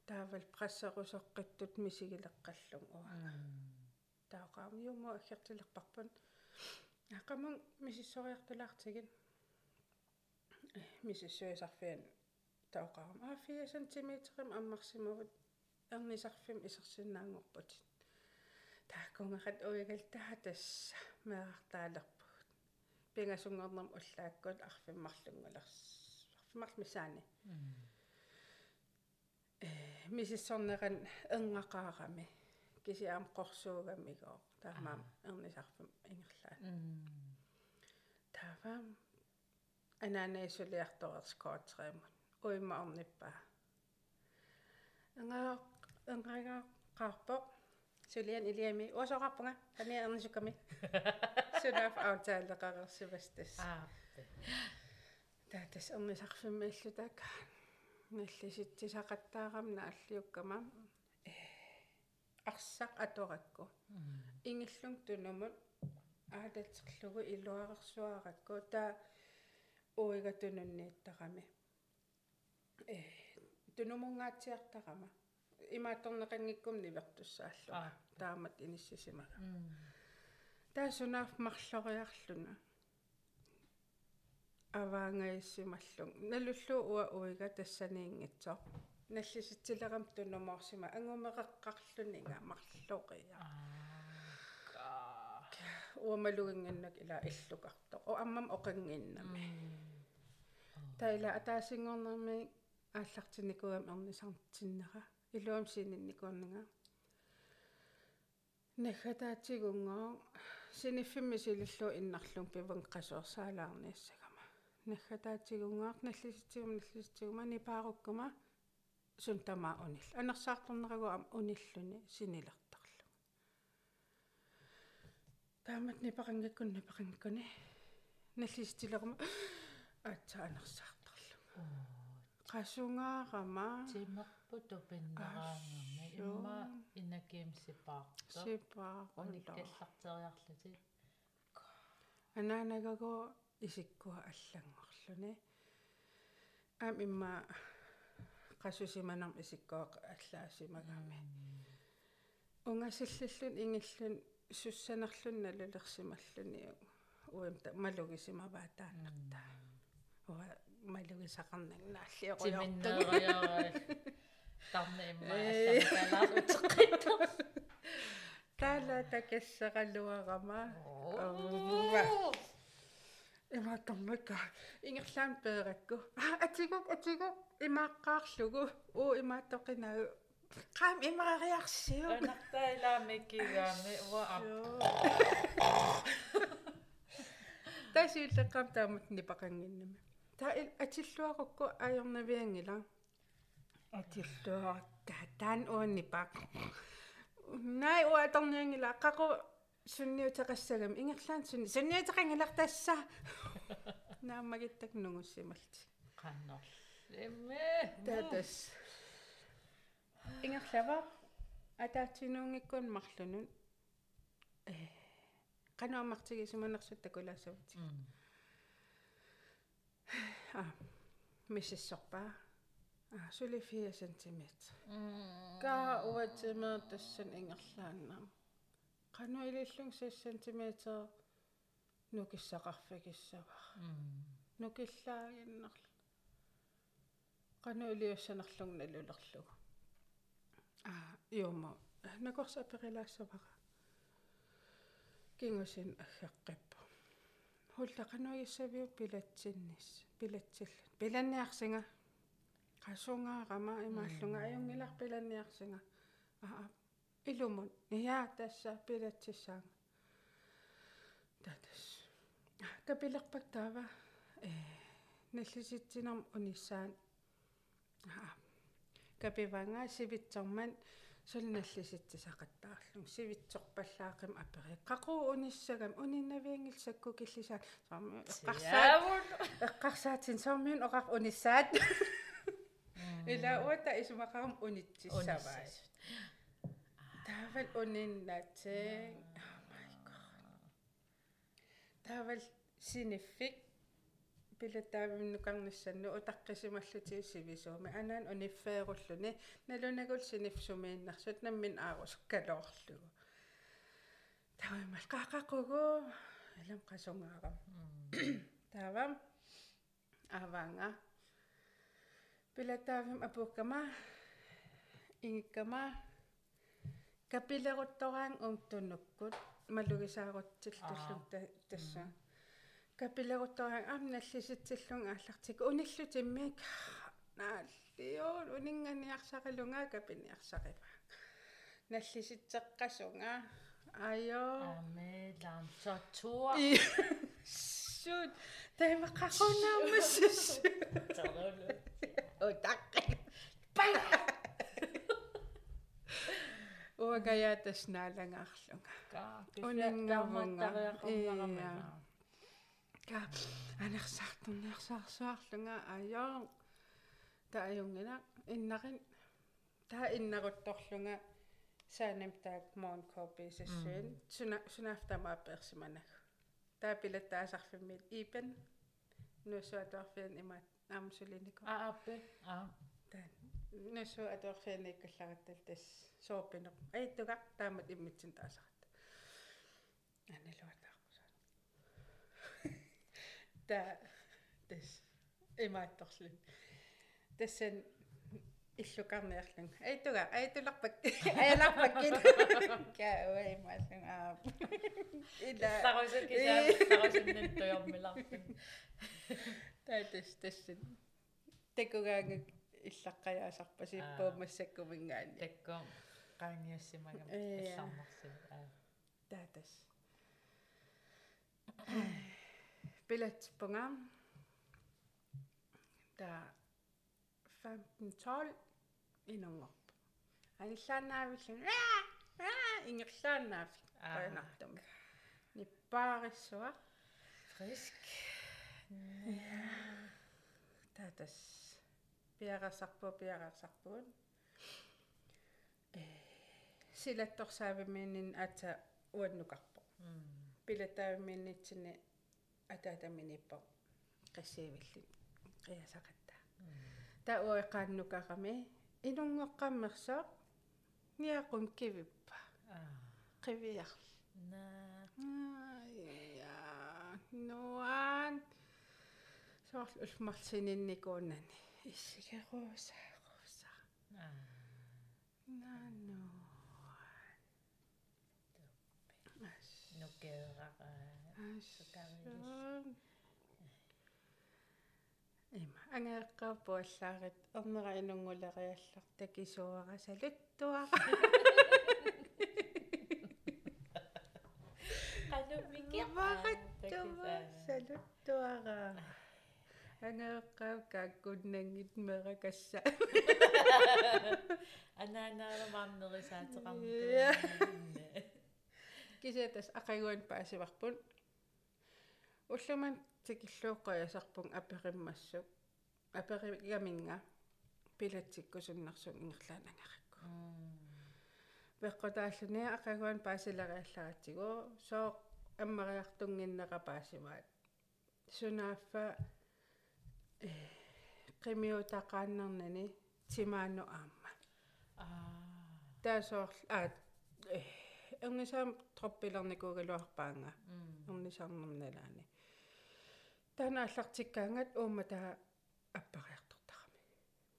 таавал прассерусоққиттут мисигилеққаллун уа таақаам юмо аггертилерпарпан ақамун мисиссориартулаартигин мисиссуисарфиан таақаам а 4 см аммарсимавут эрнисарфим исерсиннаангорпут тааккунгахат уигалтаа тасса меартаалерпут пингасунгорнерм уллааккут арфиммарлунгулерс арфиммарлмисаани э мисиссорнеран энгақаарами кисиаам қорсуугаммигоо таамаам эрнисарфим ингерлаа таавам анаанеисулиарторерскоотреимут уимма орниппаа ангаа ангаага qarpo сулиан илиами уасоқарпунга тани эрнисукками сунаф аутаалеқарерсивастас аа таатас эрнисарфиммаиллутака наллиситсисақаттаарам нааллиуккама арсақ аторакку ингиллун тунумут аалатерлугу илуарерсуаракку таа уигатунуннииттарами э тунумунгаатсиартарама имаатторнеқангиккум нивертуссааллу. Таамат иниссисимага таасунаaf марлориарлуна. Аваангаиссималлун налуллу уа уига тассаниингитсоо наллиситсилерам тунумоорсима ангумеқаққарлунига марлоқия уамалугинганнак ила иллукарто о аммам оқангиннами таила атаасингорнерми ааллартинникуам эрнисартиннера илуам сининникуарнага нахатаатигунгоо синиффимми силиллу иннарлун пиван қасуорсаалаарниассагама нахатаатигунгоор наллиситсигум наллиситсигума нипааруккума сун тамаа унил анерсаарторнерагу униллуни синилертарлу таамат нипақангаккун нипақангаккуни наллиситилерма аатса анерсаартарлу qasungаарama тимерпу тупиннераангерми имма инакиим сипаарто сипаа униккаллартериарлути анаанагагоо исиккуа аллангорлуни аам имма qassusimanarm isikkuaq аллаасимагами унгасилллун ингиллун суссанерлун налулерсималлуниу уимта малугисимаваатааннартаа уа малугисақарнагнааллиориортуг тиминнериараа тарна имма алларкалаарутеққиттор таала такассералуарама имааттармакка ингерлаан пееракку а атигук атигук имааққаарлугу уу имааттоқинагу qaam imaaриарсиу анартаилаамиккигаами уа тасиуллеккаам таамат нипақангиннами та атиллуарукку аёрнавиангила. Атиллуарта таан уаннипаақ най уаторниангила қақу сунниутеқассагам ингерлаан сунни сунниутеқангилартасса наамагиттак нугуссималти qannor имме татас ингерлава атаатсинуунгиккун марлунун э канаамартигисиманерсут такулаассавати а миссиссорпаа а сули 4 см ка уатсимаа тассан ингерлааннаа кану илиллун 6 см нукиссақарфигиссавар нукиллаагиннерла кану илиуссанерлун налулерлугу а юума накорса перилаассавара кингусин аггаққиппу хуллақануиссавиу пилатсиннис пилатсиллут пиланниарсинга qasungаарama имааллунга аюнгилар пиланниарсинга аа илумун я тасса пилатсиссаanga татас капилерпак таава э наллиситсинарм униссаан аа. Капиванга сивитсорман сулналлиситсисақаттаарлун сивитсорпаллаақим апери қақу униссагам униннавиангилсакку киллисаа сорми эққарсаат эққарсаатин сормиун оқар униссаат ила уата исумақарам унитсиссаваа таавал униннаатсээ oh my god таавал синиффик пилатаавимнукарниссанну утаққисималлути сивисууми анаан униффееруллуни налунагул синифсумииннарсут наммин аагусуккалоорлугу таваймал қаақақугу алам қасунгаарам таавам аванга пилатаавим апуккама ингиккама капилеруттораан умтуннуккут малугисаарутсиллтуллун тасса капилеруттораан аам наллиситсиллун ааллартик униллутиммик нааллиуун унинганиарсарилунга капиниарсарива наллиситсеққасунга айо амелам сотуа сут таймаққарунаармассус утаққи паа уагаятас наалангаарлунга униннавунга ия ка анерсартуннерсаарсуарлунга аёо тааюнгина иннарин таа иннарутторлунга саанам таак моон кописассуин суна сунафтамаа персиманаг таа пилаттаасарфиммит ипен. Нусуатуарфиан имаат аамсулинико а аппе а таа нусу атуарфианиккаллараттал тас соопино аиттуга таамат иммитсин таасарат аналуатаарпусаа та тас имаатторлун тассан иллукарниарлун аиттуга аитуларпак аяларпаккин каа мааллун аа. Ила. Тарусак кисаа тарусиннэн тоёрмиларпин таатас тассан такугаангак иллаққаяасарпа сиппуумассаккумингаани такко qaaниассимагам Ия. алларнарсив аа. Таатас. Билетпунга та 15 инунгорп аниллаанаавиллун аа. Аа ингерлаанаав Аа. қаянартум ниппаариссуа фриск таатас пиарасарпу пиарасарпуун э силатторсаавимиинин ата уаннукарпо пилатаавимииннитсини атаатаминиппо қассиивиллу қиасақатта та уэқааннукарами инунгоққаммерсоо ниақун кивиппа аа қивиар на я нуан сорл улмарсининникуунани иссигеруусааруса аа. Нану нукеэраа Ассан. Има ангеэккааппуаллаарит орнера инунгулериаллар такисуара салуттуара вараттуа салуттуара ангеэккаап каккуннангит меракасса анаанаарамаарнерисаатеқарму кисетас акагуан паасиварпун уллуман тикиллуоққаясарпун апериммассук аперигаминга пилатсиккусуннарсун ингерлаанангаракку пеққутааллуни акагуан паасилариалларатсигу соо аммариартунгиннера паасимаат сунааффа qimiutaqaannernani timaannu aamma таасоорл аа. Э эрнисаам троппилерникуугалуарпаанга эрнисаарнерналаани танааллартиккаангат уумма таа аппариартортарами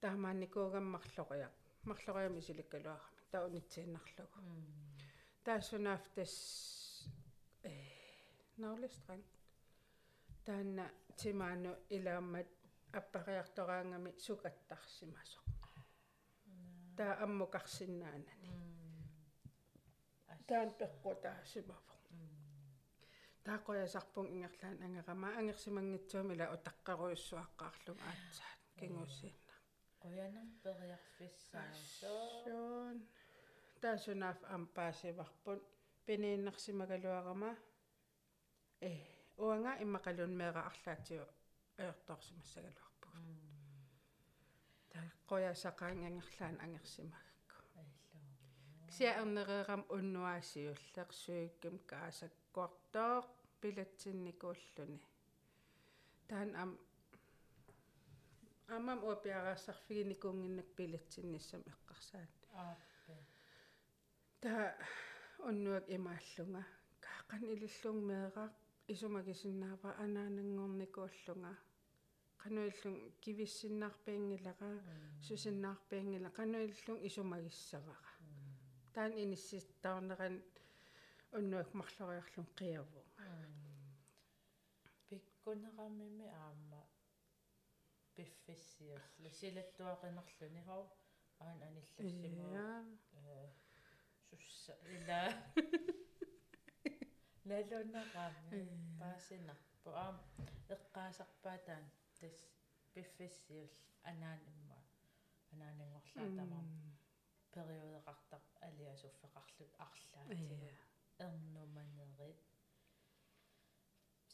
таамаанникуугаммарлориа марлориами силиккалуарами таунитсииннарлугу таассунаaf тас э наулестран таанна тимаану илааммат аппариартораангами сукаттарсимасо таа аммукарсинаанани таан пеққутаасимаво таақоясарпун ингерлаан ангерама. Ангерсимангитсуумила утаққаруйуссуаққаарлуг аатсаат кингуссиинна. Qoyanam periarfissaasoo Suun. Taasunaaf ampaasivarput piniinnersimagaluarama э уанга иммакалун меэра арлаатиу аёрторсимассагалуарпуг та qoyasaqaangangерлаан ангерсимагакку кися эрнереерам уннуаасиуллеқ суикким каасаккуартоо пилатсинникууллуни таан ам амам уапиараассарфигиникуунгиннак пилатсинниссам эққарсаат та уннуак имааллунга каақан илиллуң меэра исумагисиннаава анаанангорникууллунга кануиллун кивиссиннаарпиангилара сусиннаарпиангила кануиллун исумагиссавара таан инисситтаарнеран уннуак марлориарлун қиаву пиккунерамими аама пиффиссиуллу силаттуақинерлүни хоо аан аниллассимаа сусса ила налунераами паасинарпу аам эққаасарпаатаан тас пиффиссиул анаанимма. Анаанангорлаатамаа периодеқартар алиасуффеқарлут арлаатига эрнуманерит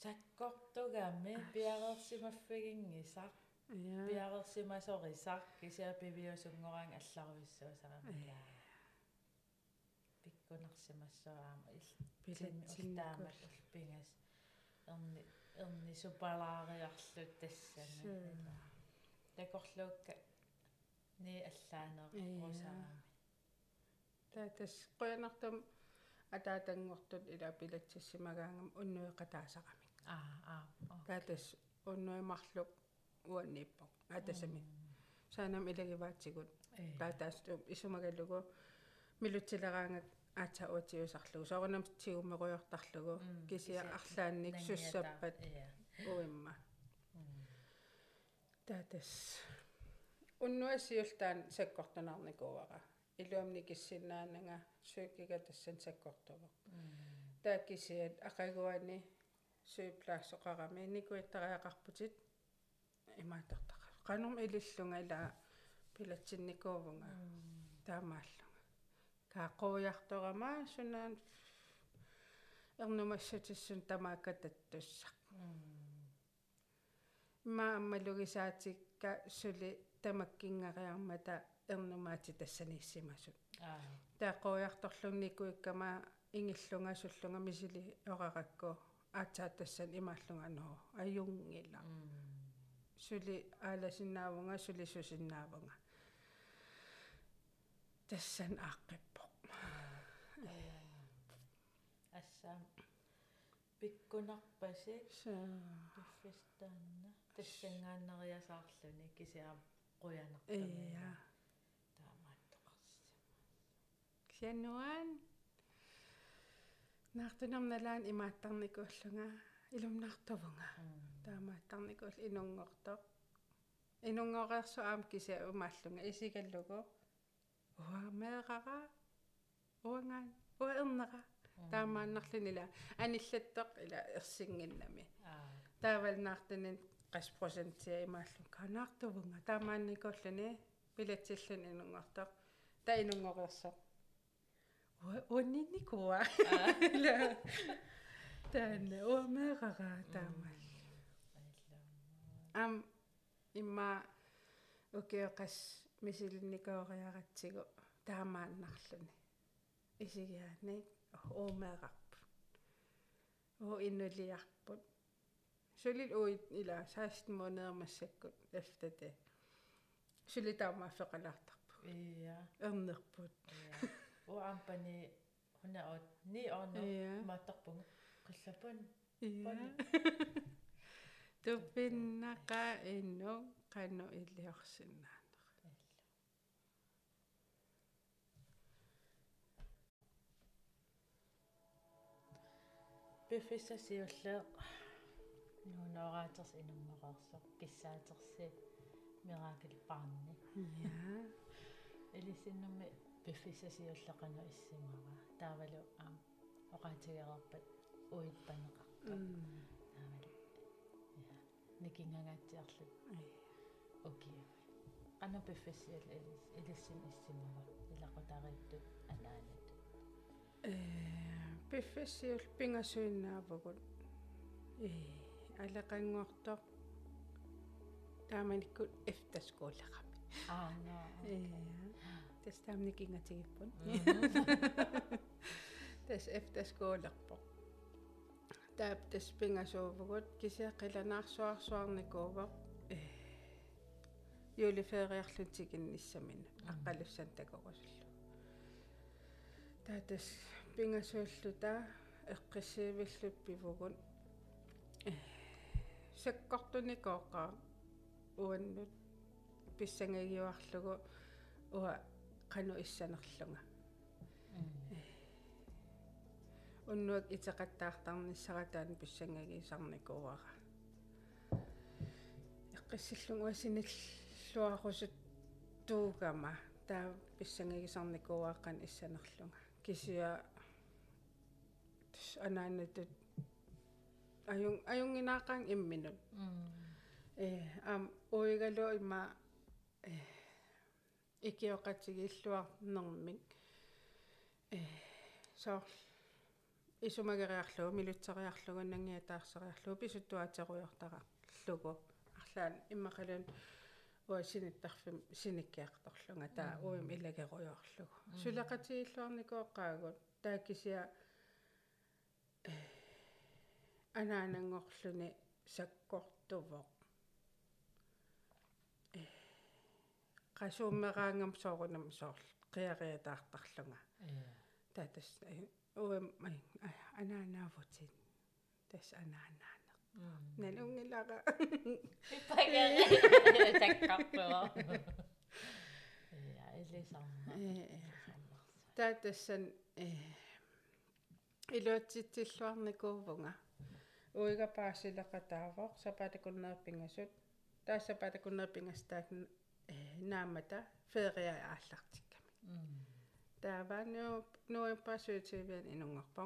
саккортугами пиарерсимаффигингисақ я пиарерсимасорисақ кисиа пивиусунгораан алларуиссуусарамаа пилатсинникуул таамат улпингас эрни эрни супалаариарлут тассана такорлуукка ни аллаанеэққусараами таатас қуянартум атаатангортут ила пилатсиссимагаангам уннуэқатаасақами аа аа таатас уннуимарлук уанниппо атасами саанам илагиваатсигут таатаас исумагаллугу милутсилераангак аата уатиусарлугу соорнам тигуммеруйортарлугу кисиа арлаанник суссаппат уимма таатас уннуасиултаан саккортунаарникууара илуамни киссиннаанага сууккига тассан саккортувоq тааккисиат акагуани суиплаассоқарами никуиттариақарпутит имаатертаqa qanum ilillunga ila pilatsinnikuvunga таамааллунга сунaan эрнумассатиссун тамаакка таттуссақ ма аммалугисаатикка сули тамаккингариармата эрнумаати тассаниссимасут аа тааққуярторлунникуиккама ингиллунга суллунга мисили ораракку аацааттассан имааллунга ноо аюнгила. Сули ааласиннаавунга сули сусиннаавунга тассан ааққиппо ассаам пиккунарпасик са пиффистаанна тассангааннериасаарлүни кисиам қуянартамаа ия таамааттоқарси ксианнуан наартунарналаан имааттарникууллунга илумнартувнга таамааттарникуул инунгорто инунгореерсу аам кися умааллунга исигаллугу уамеэрара уангаан уаернера таамааннарлунила аниллаттоқ ила ерсингиннами. Аа. Таавалнаартанин qasprocenttia имааллун. Канаартувнга таамаанникууллуни пилатсиллун инунгортоқ та инунгореерсо уаннинникуа таана уамеэрара таамаал ам имма укеоқас мисилинникаориаратсигу таамааннарлуни исигиаанник уумеэрарпут уу иннулиарпут сулил уит ила 16 måneder массаккут efter det сули таамааффеқалаартарпу ия эрнерпут ия уампани хунаот ни орно Ия. мааттарпунга қиллапан ия тупиннақа инну қанну илиорсиннаанер пиффиссасиуллеэ нуунораатерс инуммақарсоқ киссаатерси миракл парни я элисиннэрми пиффиссасиуллеқану иссимара таавалу аам оқаатигерерпат уиппанеқарпа таавалу. Я никингагатсиарлут окей. Qanupiffissial ilis ilissin issimava ilaqutariittut anaanat э пиффиссиул пингасуиннаавгут э алеқангуорто тааманиккут эфтаскуулеқами аана э тэс таамникингатигиппун тэс эфтаскуулерпо таап тэс пингасуувгут кисеқиланаарсуарсуарникуувақ э юлифериарлутигинниссамина аққалуссан такорусуллу таатас пингасууллута эққиссиивиллут пивугун саккортуникооқаа уаннут писсангагиуарлугу уа кану иссанерлунга. Уннуак итеқаттаартарниссаратаан писсангагиисарникууара эққиссиллугу асиниллуарусут туugama таа писсангагисарникууааққан иссанерлунга. Кисиа анаанатут аюн аюнгинаақаан имминут э ам уигалу има э икиоқатигииллуарнэрмик э со исумагериарлугу милутсериарлугу нангиатаарсериарлугу писуттуатеруйортарарлугу арлаан иммақалун уа синиттарфим синиккиарторлунга таа уим илагеруйорлугу сулеқатигиллуарникуоққаагут тааккисиа анаанангорлүни саккортувоқ э qasuummeраангам соорунам соорл қиариатаартарлунга таатас уэм анаанаавутин тас анаанаа нан унгилара иппагери таккарпуа я элисарма таатассан э илуатситсиллуарникуувнга уига паасилеқатаавоқ сапатакуннерпингасут таассапатакуннерпингастаак э наамата фериа ааллартикками таавааниу нуэмпасуутивиан инунгорпо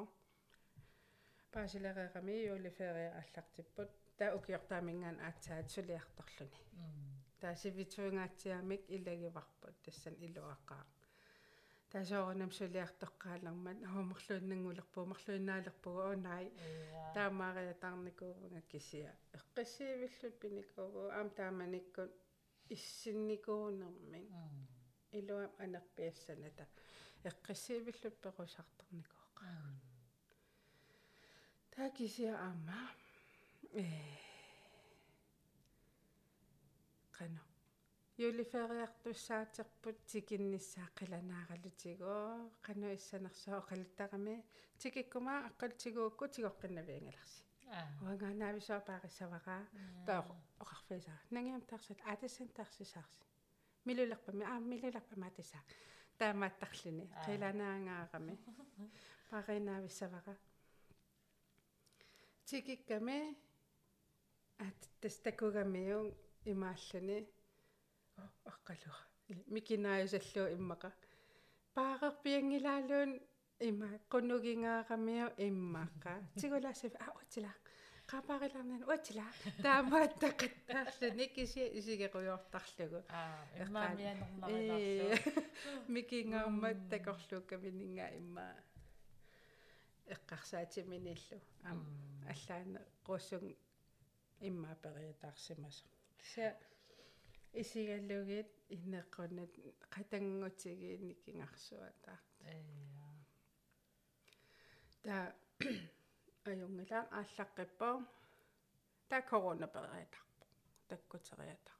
паасилеқеқами юли фериа ааллартиппут таа укиортаамингаан аацаат сулиарторлуни таа сивитуингаатсиамик илагиварпут тассан илуақаа тасоорунам сулиартоққаалармат аумерлуиннангулерпу марлуиннаалерпугу онай таамаариатаарникуувнга кисиа эққиссиивиллут пиникууву аам тааманиккут иссинникуунермин илуам анерпиассаната эққиссиивиллут перусартарникуоққа таа кисиа аама э. Қано юлифериартуссаатерпут тикинниссаа қиланааралутигоо қано иссанерсоо қалуттарами тикиккума аққалтигуукку тигоққиннавиангаларси уанганаависоо паариссавараа таа оқарфисаа нангиам тарсат атассан тарсисаарси милулерпами аа милулерпама тасаа таамааттарлүни қиланаагаарами пааринаависсавара тикикками ат тастакугамиун имааллуни аққалуа микинааюсаллуу иммақа паарерпиангилаалуун има qunugingaarammiu immaqa tigulaasaf a utila qaapaarilарнан утила таамааттақаттаарлуни киси исигеруйортарлугу иммаамианернариларлу микингаармат такорлууккамининга имма эққарсаатиминиллу. Ам аллаана қуссун имма периатаарсимасо ся исигаллугит иннеққунат қатангутигиинниккингарсуатаа та аюнгилаан ааллаққиппо та корона периатарпо таккутериатар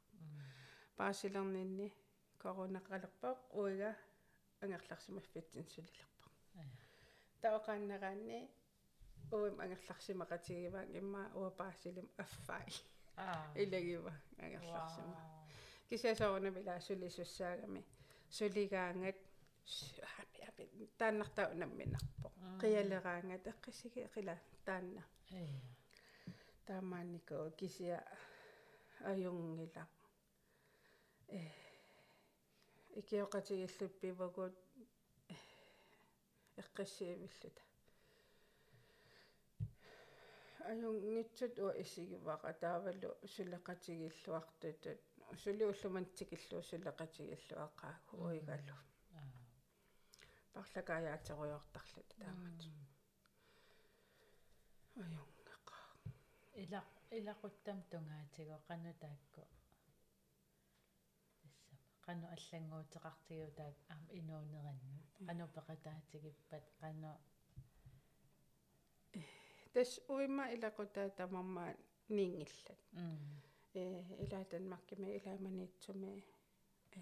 паасилернинни коронақалерпоқ уига ангерларсимаффитсин сулилерпо таоқааннераанни уим ангерларсимақатигиваан имма уа паасилим аффай. Илагива ангерларсима кисиасоорна мила сулисуссаагами сулигаангат апи тааннартау намминарпо қиалераангат эққисиги қила таанна таамааникоо кисиа аюнгила э икиоқатигиллуппивагут эққиссиивиллута аюнгитсут уа исигиваqa таавалу сулеқатигиллуартутут сули уллумантикиллу сулеқатигиллуаққааку уигалу парлакааяатеруйортарлут таамат аюнгеqa ила илақуттам тунгаатиго қану таакку иссама қану аллангуутеқартигу таак аам инуунеранну қану пеқатаатигиппат қану тас уима илақутаа тамармаа ниингиллат м э илаатанмаркими илааманиитсуми э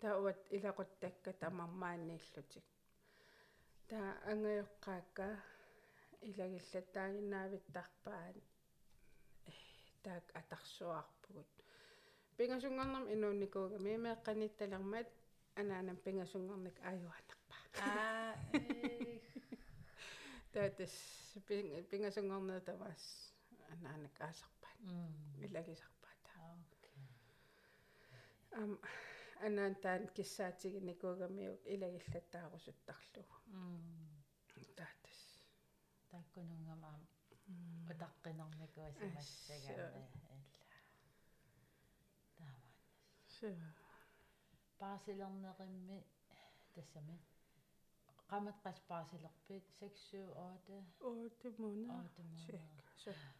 таават илақуттакка тамармаанииллутик таа ангайоққаакка илагиллаттаагиннаавиттарпаан таак атарсуарпугут пингасунгорнам инуунникууга мимеэкканитталермат анаанам пингасунгорник ааюанерпа аа таатас пингасунгорнаа илагисарпаата ам анаан таан киссаатигиникуугамиук илагиллаттаарусуттарлугу м таатас. Тааккунунгам аам утаққинэрникуасимассагаана илла таамаа сэ паасилернеримми тассами qamат qas paasilерпит 6 8 8 måneder 8 cirka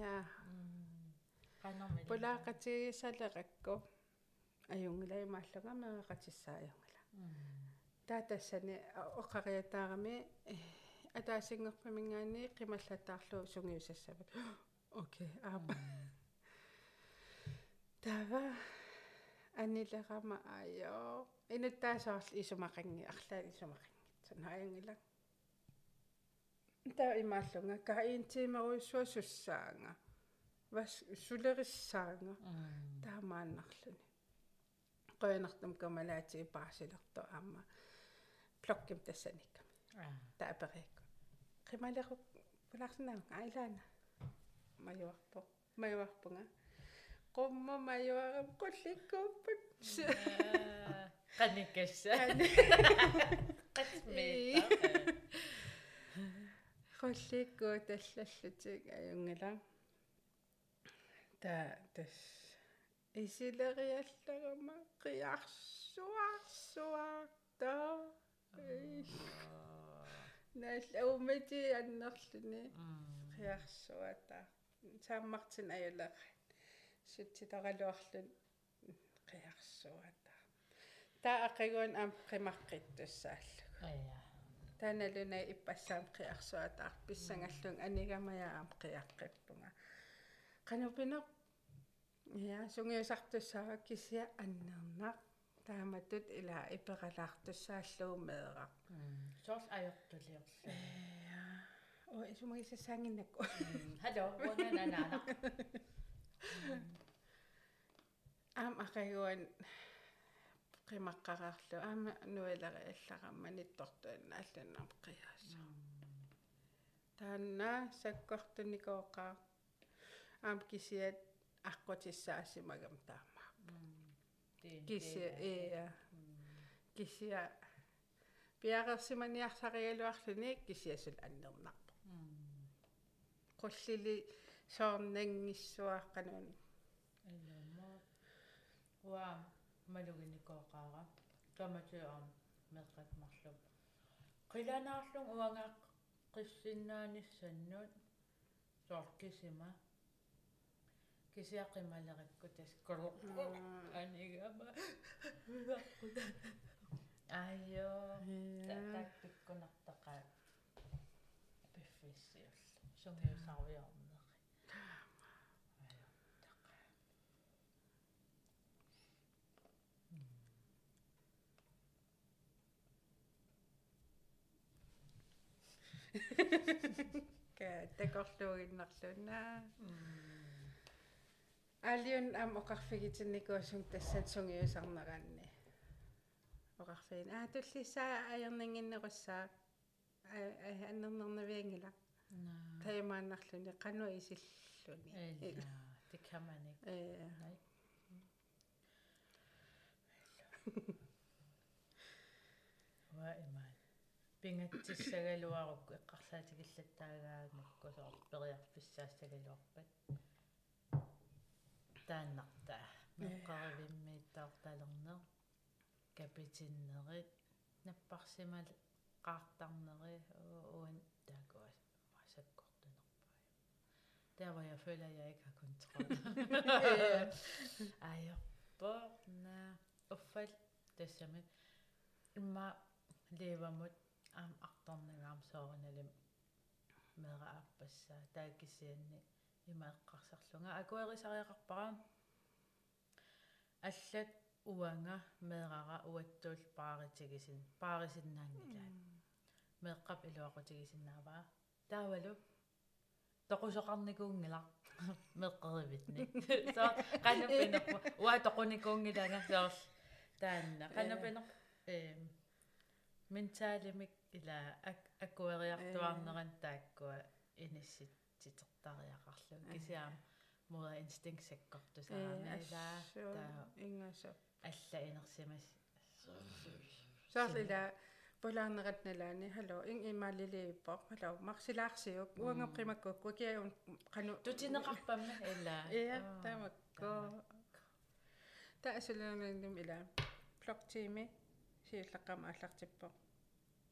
ja qanarmi pulaaqatigisaleqakku ajungilaimaallunga meeqatissaajuнгила таатассани оққариатаарами атаасингерпамингаани қималлатаарлу сунгиусассават окей аама тава анилерама аё инуттаасаарл исумақанги арлаа исумақангит. Санааянгила таа имааллунга каиинтимеруйссуа суссаанга вас сулериссаанга таамааннарлуни qoyanartum kamalaati paasilertu aama plokkim tassanikam taaperiakku qimaleru pularsinaa ailaana majuarpo majuarpunga qumma majuaram qullikkuuppat qanikassa qatmiita qullikku tallallutik ajungila ta tas isileriallarama qiarsuarsuarta наалаумати аннерлүни qiarsuata saammartin ajulera suttitaраluарлун qiarsuata таа ақигуун аам қимаққиттуссааллу ая тааналуна иппассаам qiarsuataар писсангаллун анигамая аам qiaqqippunga qanupiner я сунгиусартуссаа кися аннернақ тааматут ила ипералаартуссааллуу меэра соорл ajortuliorlu я о исумагиса саангиннакку hallo унананаана аам акагуан qimaqqaraarlu aama nuilari аллагамма ниттортуанна алланнаам қиааса таанна саккортуникооқаа аам кисиат аққутиссаасимагам таама кисия ээ кисия пиарерсиманиарсаригалуарлуни кисиасул аннернарпо qulлили соорнангиссуааққануун аллама уа малугиникооqaара каматуам меққат марлуп қиланаарлун уангаа қиссиннааниссаннут сооркисима кисиақималерикку тас коло анигама айо. Таттаккунартақаа пиффиссиулла сунгиусаруйарнери айо тақаа ка такорлуугиннарлунаа алиун ам оқарфигитинникуусум тассан сунгиусарнераанни оқарфигин аа туллисаа аернангиннеруссаа аннернернавиангила таимааннарлуни isilluni эла det kan man ikke э nej ва имаа пингатсисsaгалуарукку эққарлаатигиллаттаагаагнакку соор периарписсаассагалуарпат тааннартаа меққаривиммииттаорталернер капитиннерит наппарсимал qaartarneri uan taakkuas masakkortunerpaa der hvor jeg føler at jeg ikke har kontrol ajerpo na uffal tassamit imma leevamut aam artornagaam soorinalum meeraapassaa taakisianni имаэққарсарлунга акуэрисариақарпара аллат уанга меэрара уаттуул пааритигисин паарисиннаангилаат меэққап илуақутигисиннааваа таавалу тоқусоқарникуунгила меққеривитни со канапинерпу уа тоқуникуунгилага соорл таанна канапинер э ментаалимик ила аккуэриартуарнеран тааккуа иниссит титертариақарлу кисиам муа инстинкт саккортусаами ила таа ингасо алла инерсимас саарлила полаарнератналаани хало ин имаалилииппо хало марсилаарсиук уанга примаккукку киаун кану тутинеқарпамма ила. Иа тамакко. Таасулаангаандум ила. Блоктими сииллаққама аллартиппо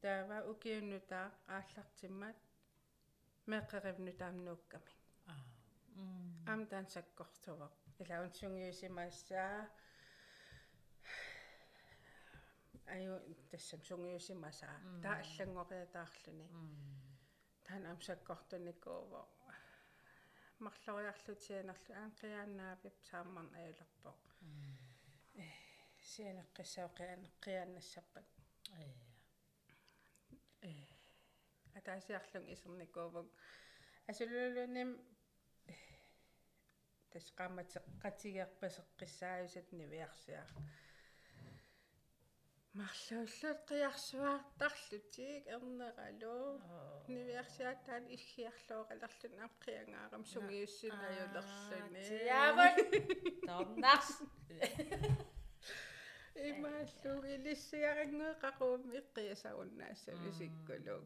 таава укиуннутаа ааллартиммат. Меққеривну таамнуукками аа. Ам таансаккортувақ илаун сунгиусимаассаа аю тассам сунгиусимасаа таа аллангориатаарлүни таан амсаккортуникуува марлориарлутианерлу аан қиааннаапип сааммарн аюлерпо э сианеққиссаоқианеққианнассаппат э атаасиарлун исерникуувак асулулуним тас qammatеққатигерпасеққиссааюсат нивиарсиар марлууллут қиарсуаартарлутик ернералу нивиарсиаттаан иллиарлуоқалерлун апқиангаарам сунгиуссинаюлерлүни яавал торнарс имааллуг илиссиарангуи қақуумми иққиасагуннаассави сиккулуг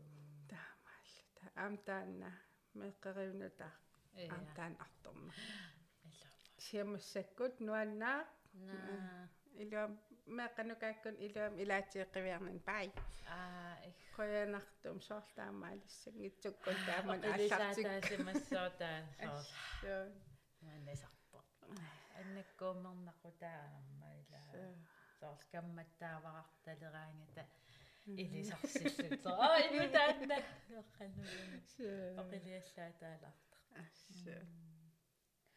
таамаалла та аамтаанна меққеривнутаа аамтаан арторна сиамассаккут нуаннаа наа илуам меққанукааккун илуам илаатиэққивиарнан пай аа их қоянартум соорлаамаалиссангитсуккун тааман ааллартик аллартимассоотаа соор соо маннасарпо аннаккуумернақутаа аммаила соор камматтааварарталераангата илисарсиллут аа инутаанна эққаннугуна оқилиаллаатаалартар ассаа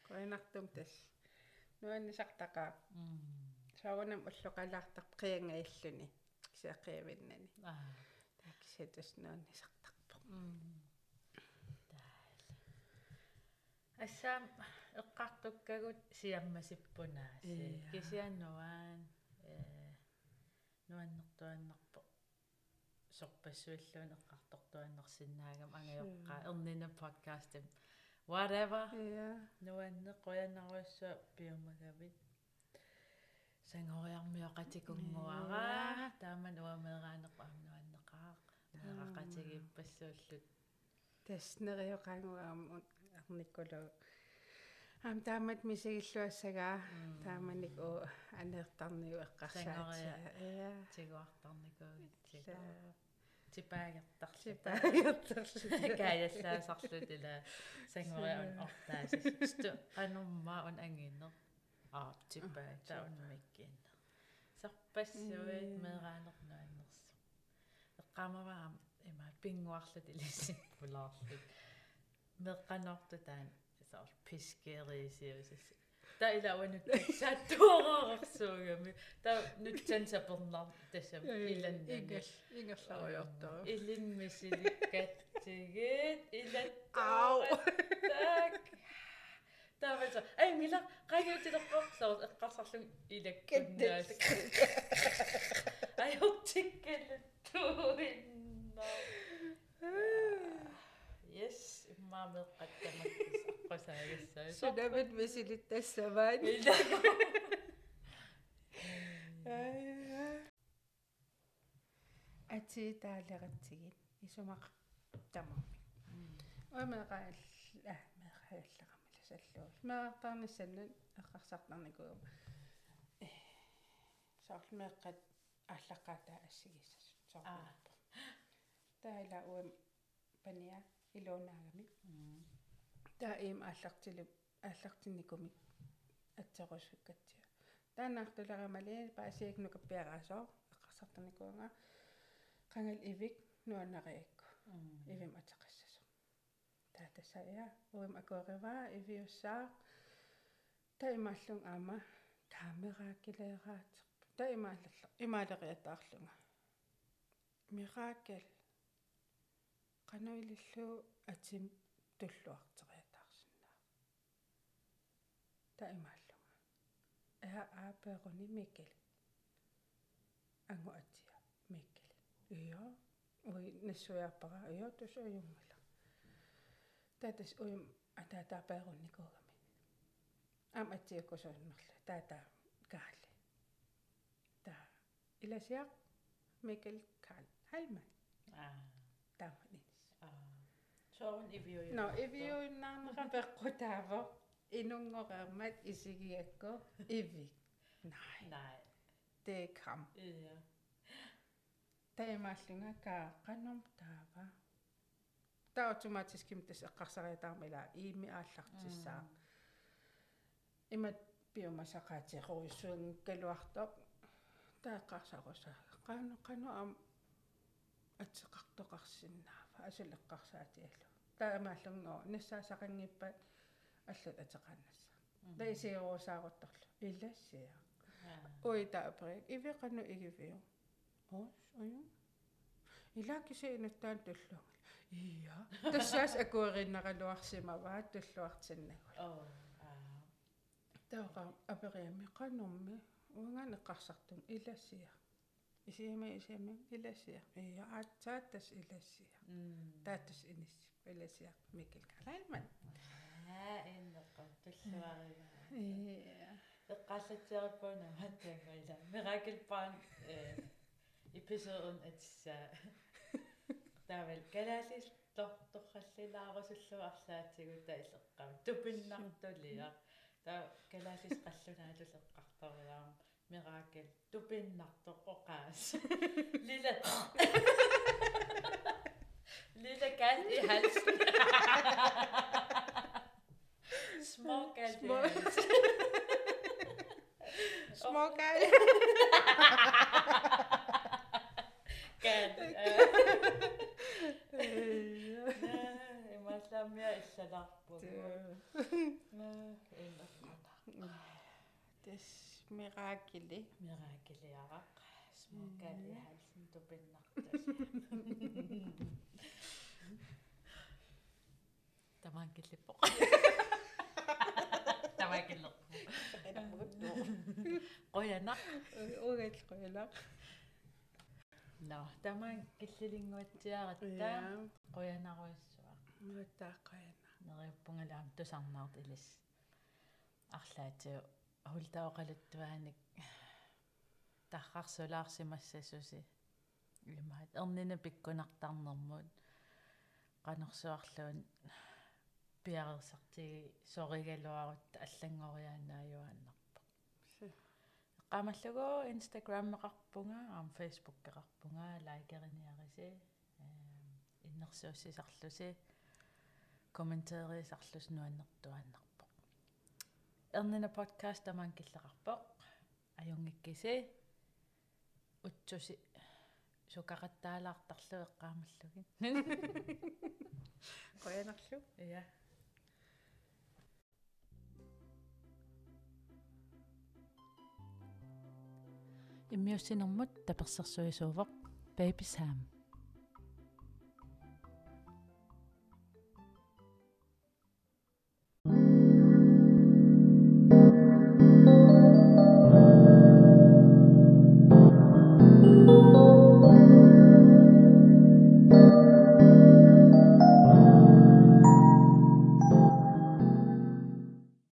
қоянартум тас нуаннисартақаа саагунам уллоқалаартар қиангаиллуни кисеққиавиннани аа. Такситус нуаннисартарпо ассаам эққартуккагут сиаммасиппунааси Иа. кисианнуаан э нуаннэртуаннарпо сорпассуиллуун эққартортуаннерсинаагам ангайоққа ернина подкастим whatever. Нуанне қояннаруссуа пиумагавит сангориармиоқатикунгуара тааман уамеераанеқу амнуаннеқаа мерақатигиппассууллут таснериоқаангуаам арниккулу ам таамат мисигиллуассагаа тааманик у анеэртарниу эққарсаатиа я тигуартарникуугитсик типаагертарлу сипаагертерлу каяллаасарлут ила сангориун ортаасис сту канумма он ангиннер аа типаа таунмиккин сарпассуи мераанернуаннерсу эққамаваам има пингуарлут илиссиппулаарлут меққанорту таан саар пискериисиусис та илауанут саттуораарсуугами та нутсан сапернар тассам иланнани ингал ингерларуйортоо илинмисиликкатсигит илат Ау. так таамаса ай мила qaagiutilerpoq soo eqqarsarlung ilakkunnaasik ajortikkaluttuinna yes immaamеэqqattamakkus misilit tassavaat. Ати таалератсигит исумақ тамарми. Омеqaал а меқааллақамала саллуус. Меартаарниссаннан эққарсартарникуум. э соорлмеққат ааллаққаатаа ассигиссас. соорлмеққа. таала уам паниа илоонаагами. Таа им ааллартилу ааллартинникумик атсерусуккатсиа. таанаартулерамали паасиагнукаппиараасоо эққарсартарникуунга qangal ivik nuanariakku ivim ataqassasu taatasaia uim akuarivaa iviussaa taimallung aama taameraakkileeraaterpu taimaallerla imaaleriataarlunga mirakel qanuilillu atim tulluarteriataarsinnaa ta e imallu eha ape roni e mikeli ango atia mikeli iyo oi e, nesu ya para iyo to so yumala tetes oi ata ta pe roni kogami am atia ko so yumala ta ah. ta kahle ta ila siya mikel kan halman ah. Tama nis ah. So on ibiyo yun no ibiyo yun na nga pekotava ah inungorermat isigiakko ivik. Nej, nej. Det er kam. ja. Таимааллунга каа каннум таава таа автоматически мтас эққарсариатаармила иими ааллартиссаа имат биомасақаатиқоруссуун калуартоқ тааққарсарусаа қану қану ам атсеқартоқарсиннаава асулеққарсаатиалу таамааллунгоо нассаасақангиппат аллут атеқаннасса таисиерусаарутторлу иллассиа ой тааприк ивеқану игивиу ос ою илаакиси инуттаан туллунгал ия. Тассаас акуериннаралуарсимаваа туллуартиннагул oh ah таоqa апериами qanummi уангаан эққарсартун илассиа исиама исиама илассиа ия. Аатсааттас илассиа таатас инисси илассиа микkel калалман аа. Эннеққа туллуарива ия эққаллатсериппуна маттангайла миракелпаан э эпизодун атсаа таавал калаалис тор торраллилаарусуллу арлаатигу таилеққам тупиннартулиа та калаалис қаллунаалулеққарториарам миракел тупиннартоққоқаас лила лила кал и хals små kal i Små- hals småkal Kan. Имаслаамиа иллалаарпу. Иннаққана. тас миракили Миракелиарaq смокали халсин тупиннартас. Тамаакиллиппо. Тамаакиллерпу. Qoyana. угал qoyala No, тамаан киллилингуатсиаратта qoyanaruissuа. муаттааққаяна нериуппунгалаам тусарнаарт илис арлаатиу хултаоқалуттуааник таррарсулаарсимассасуси имаат эрнина пиккунартарнэрмут qanерсуарлуун пиарерсартиги соригалуарутта аллангориаанааюааннарпа qamallugoo instagram meqarpunga aam facebook keqarpunga likeeriniariси иннерсуussisarlusi комментариисарлус нуаннертуаннарпо эрнина подкаст тамаан киллеқарпоқ аюнгиккиси утсуси сукақаттаалаартарлу эққаамаллугин qoyanarlu я иммиуссинэрмут таперсерсуисуувоқ baby sam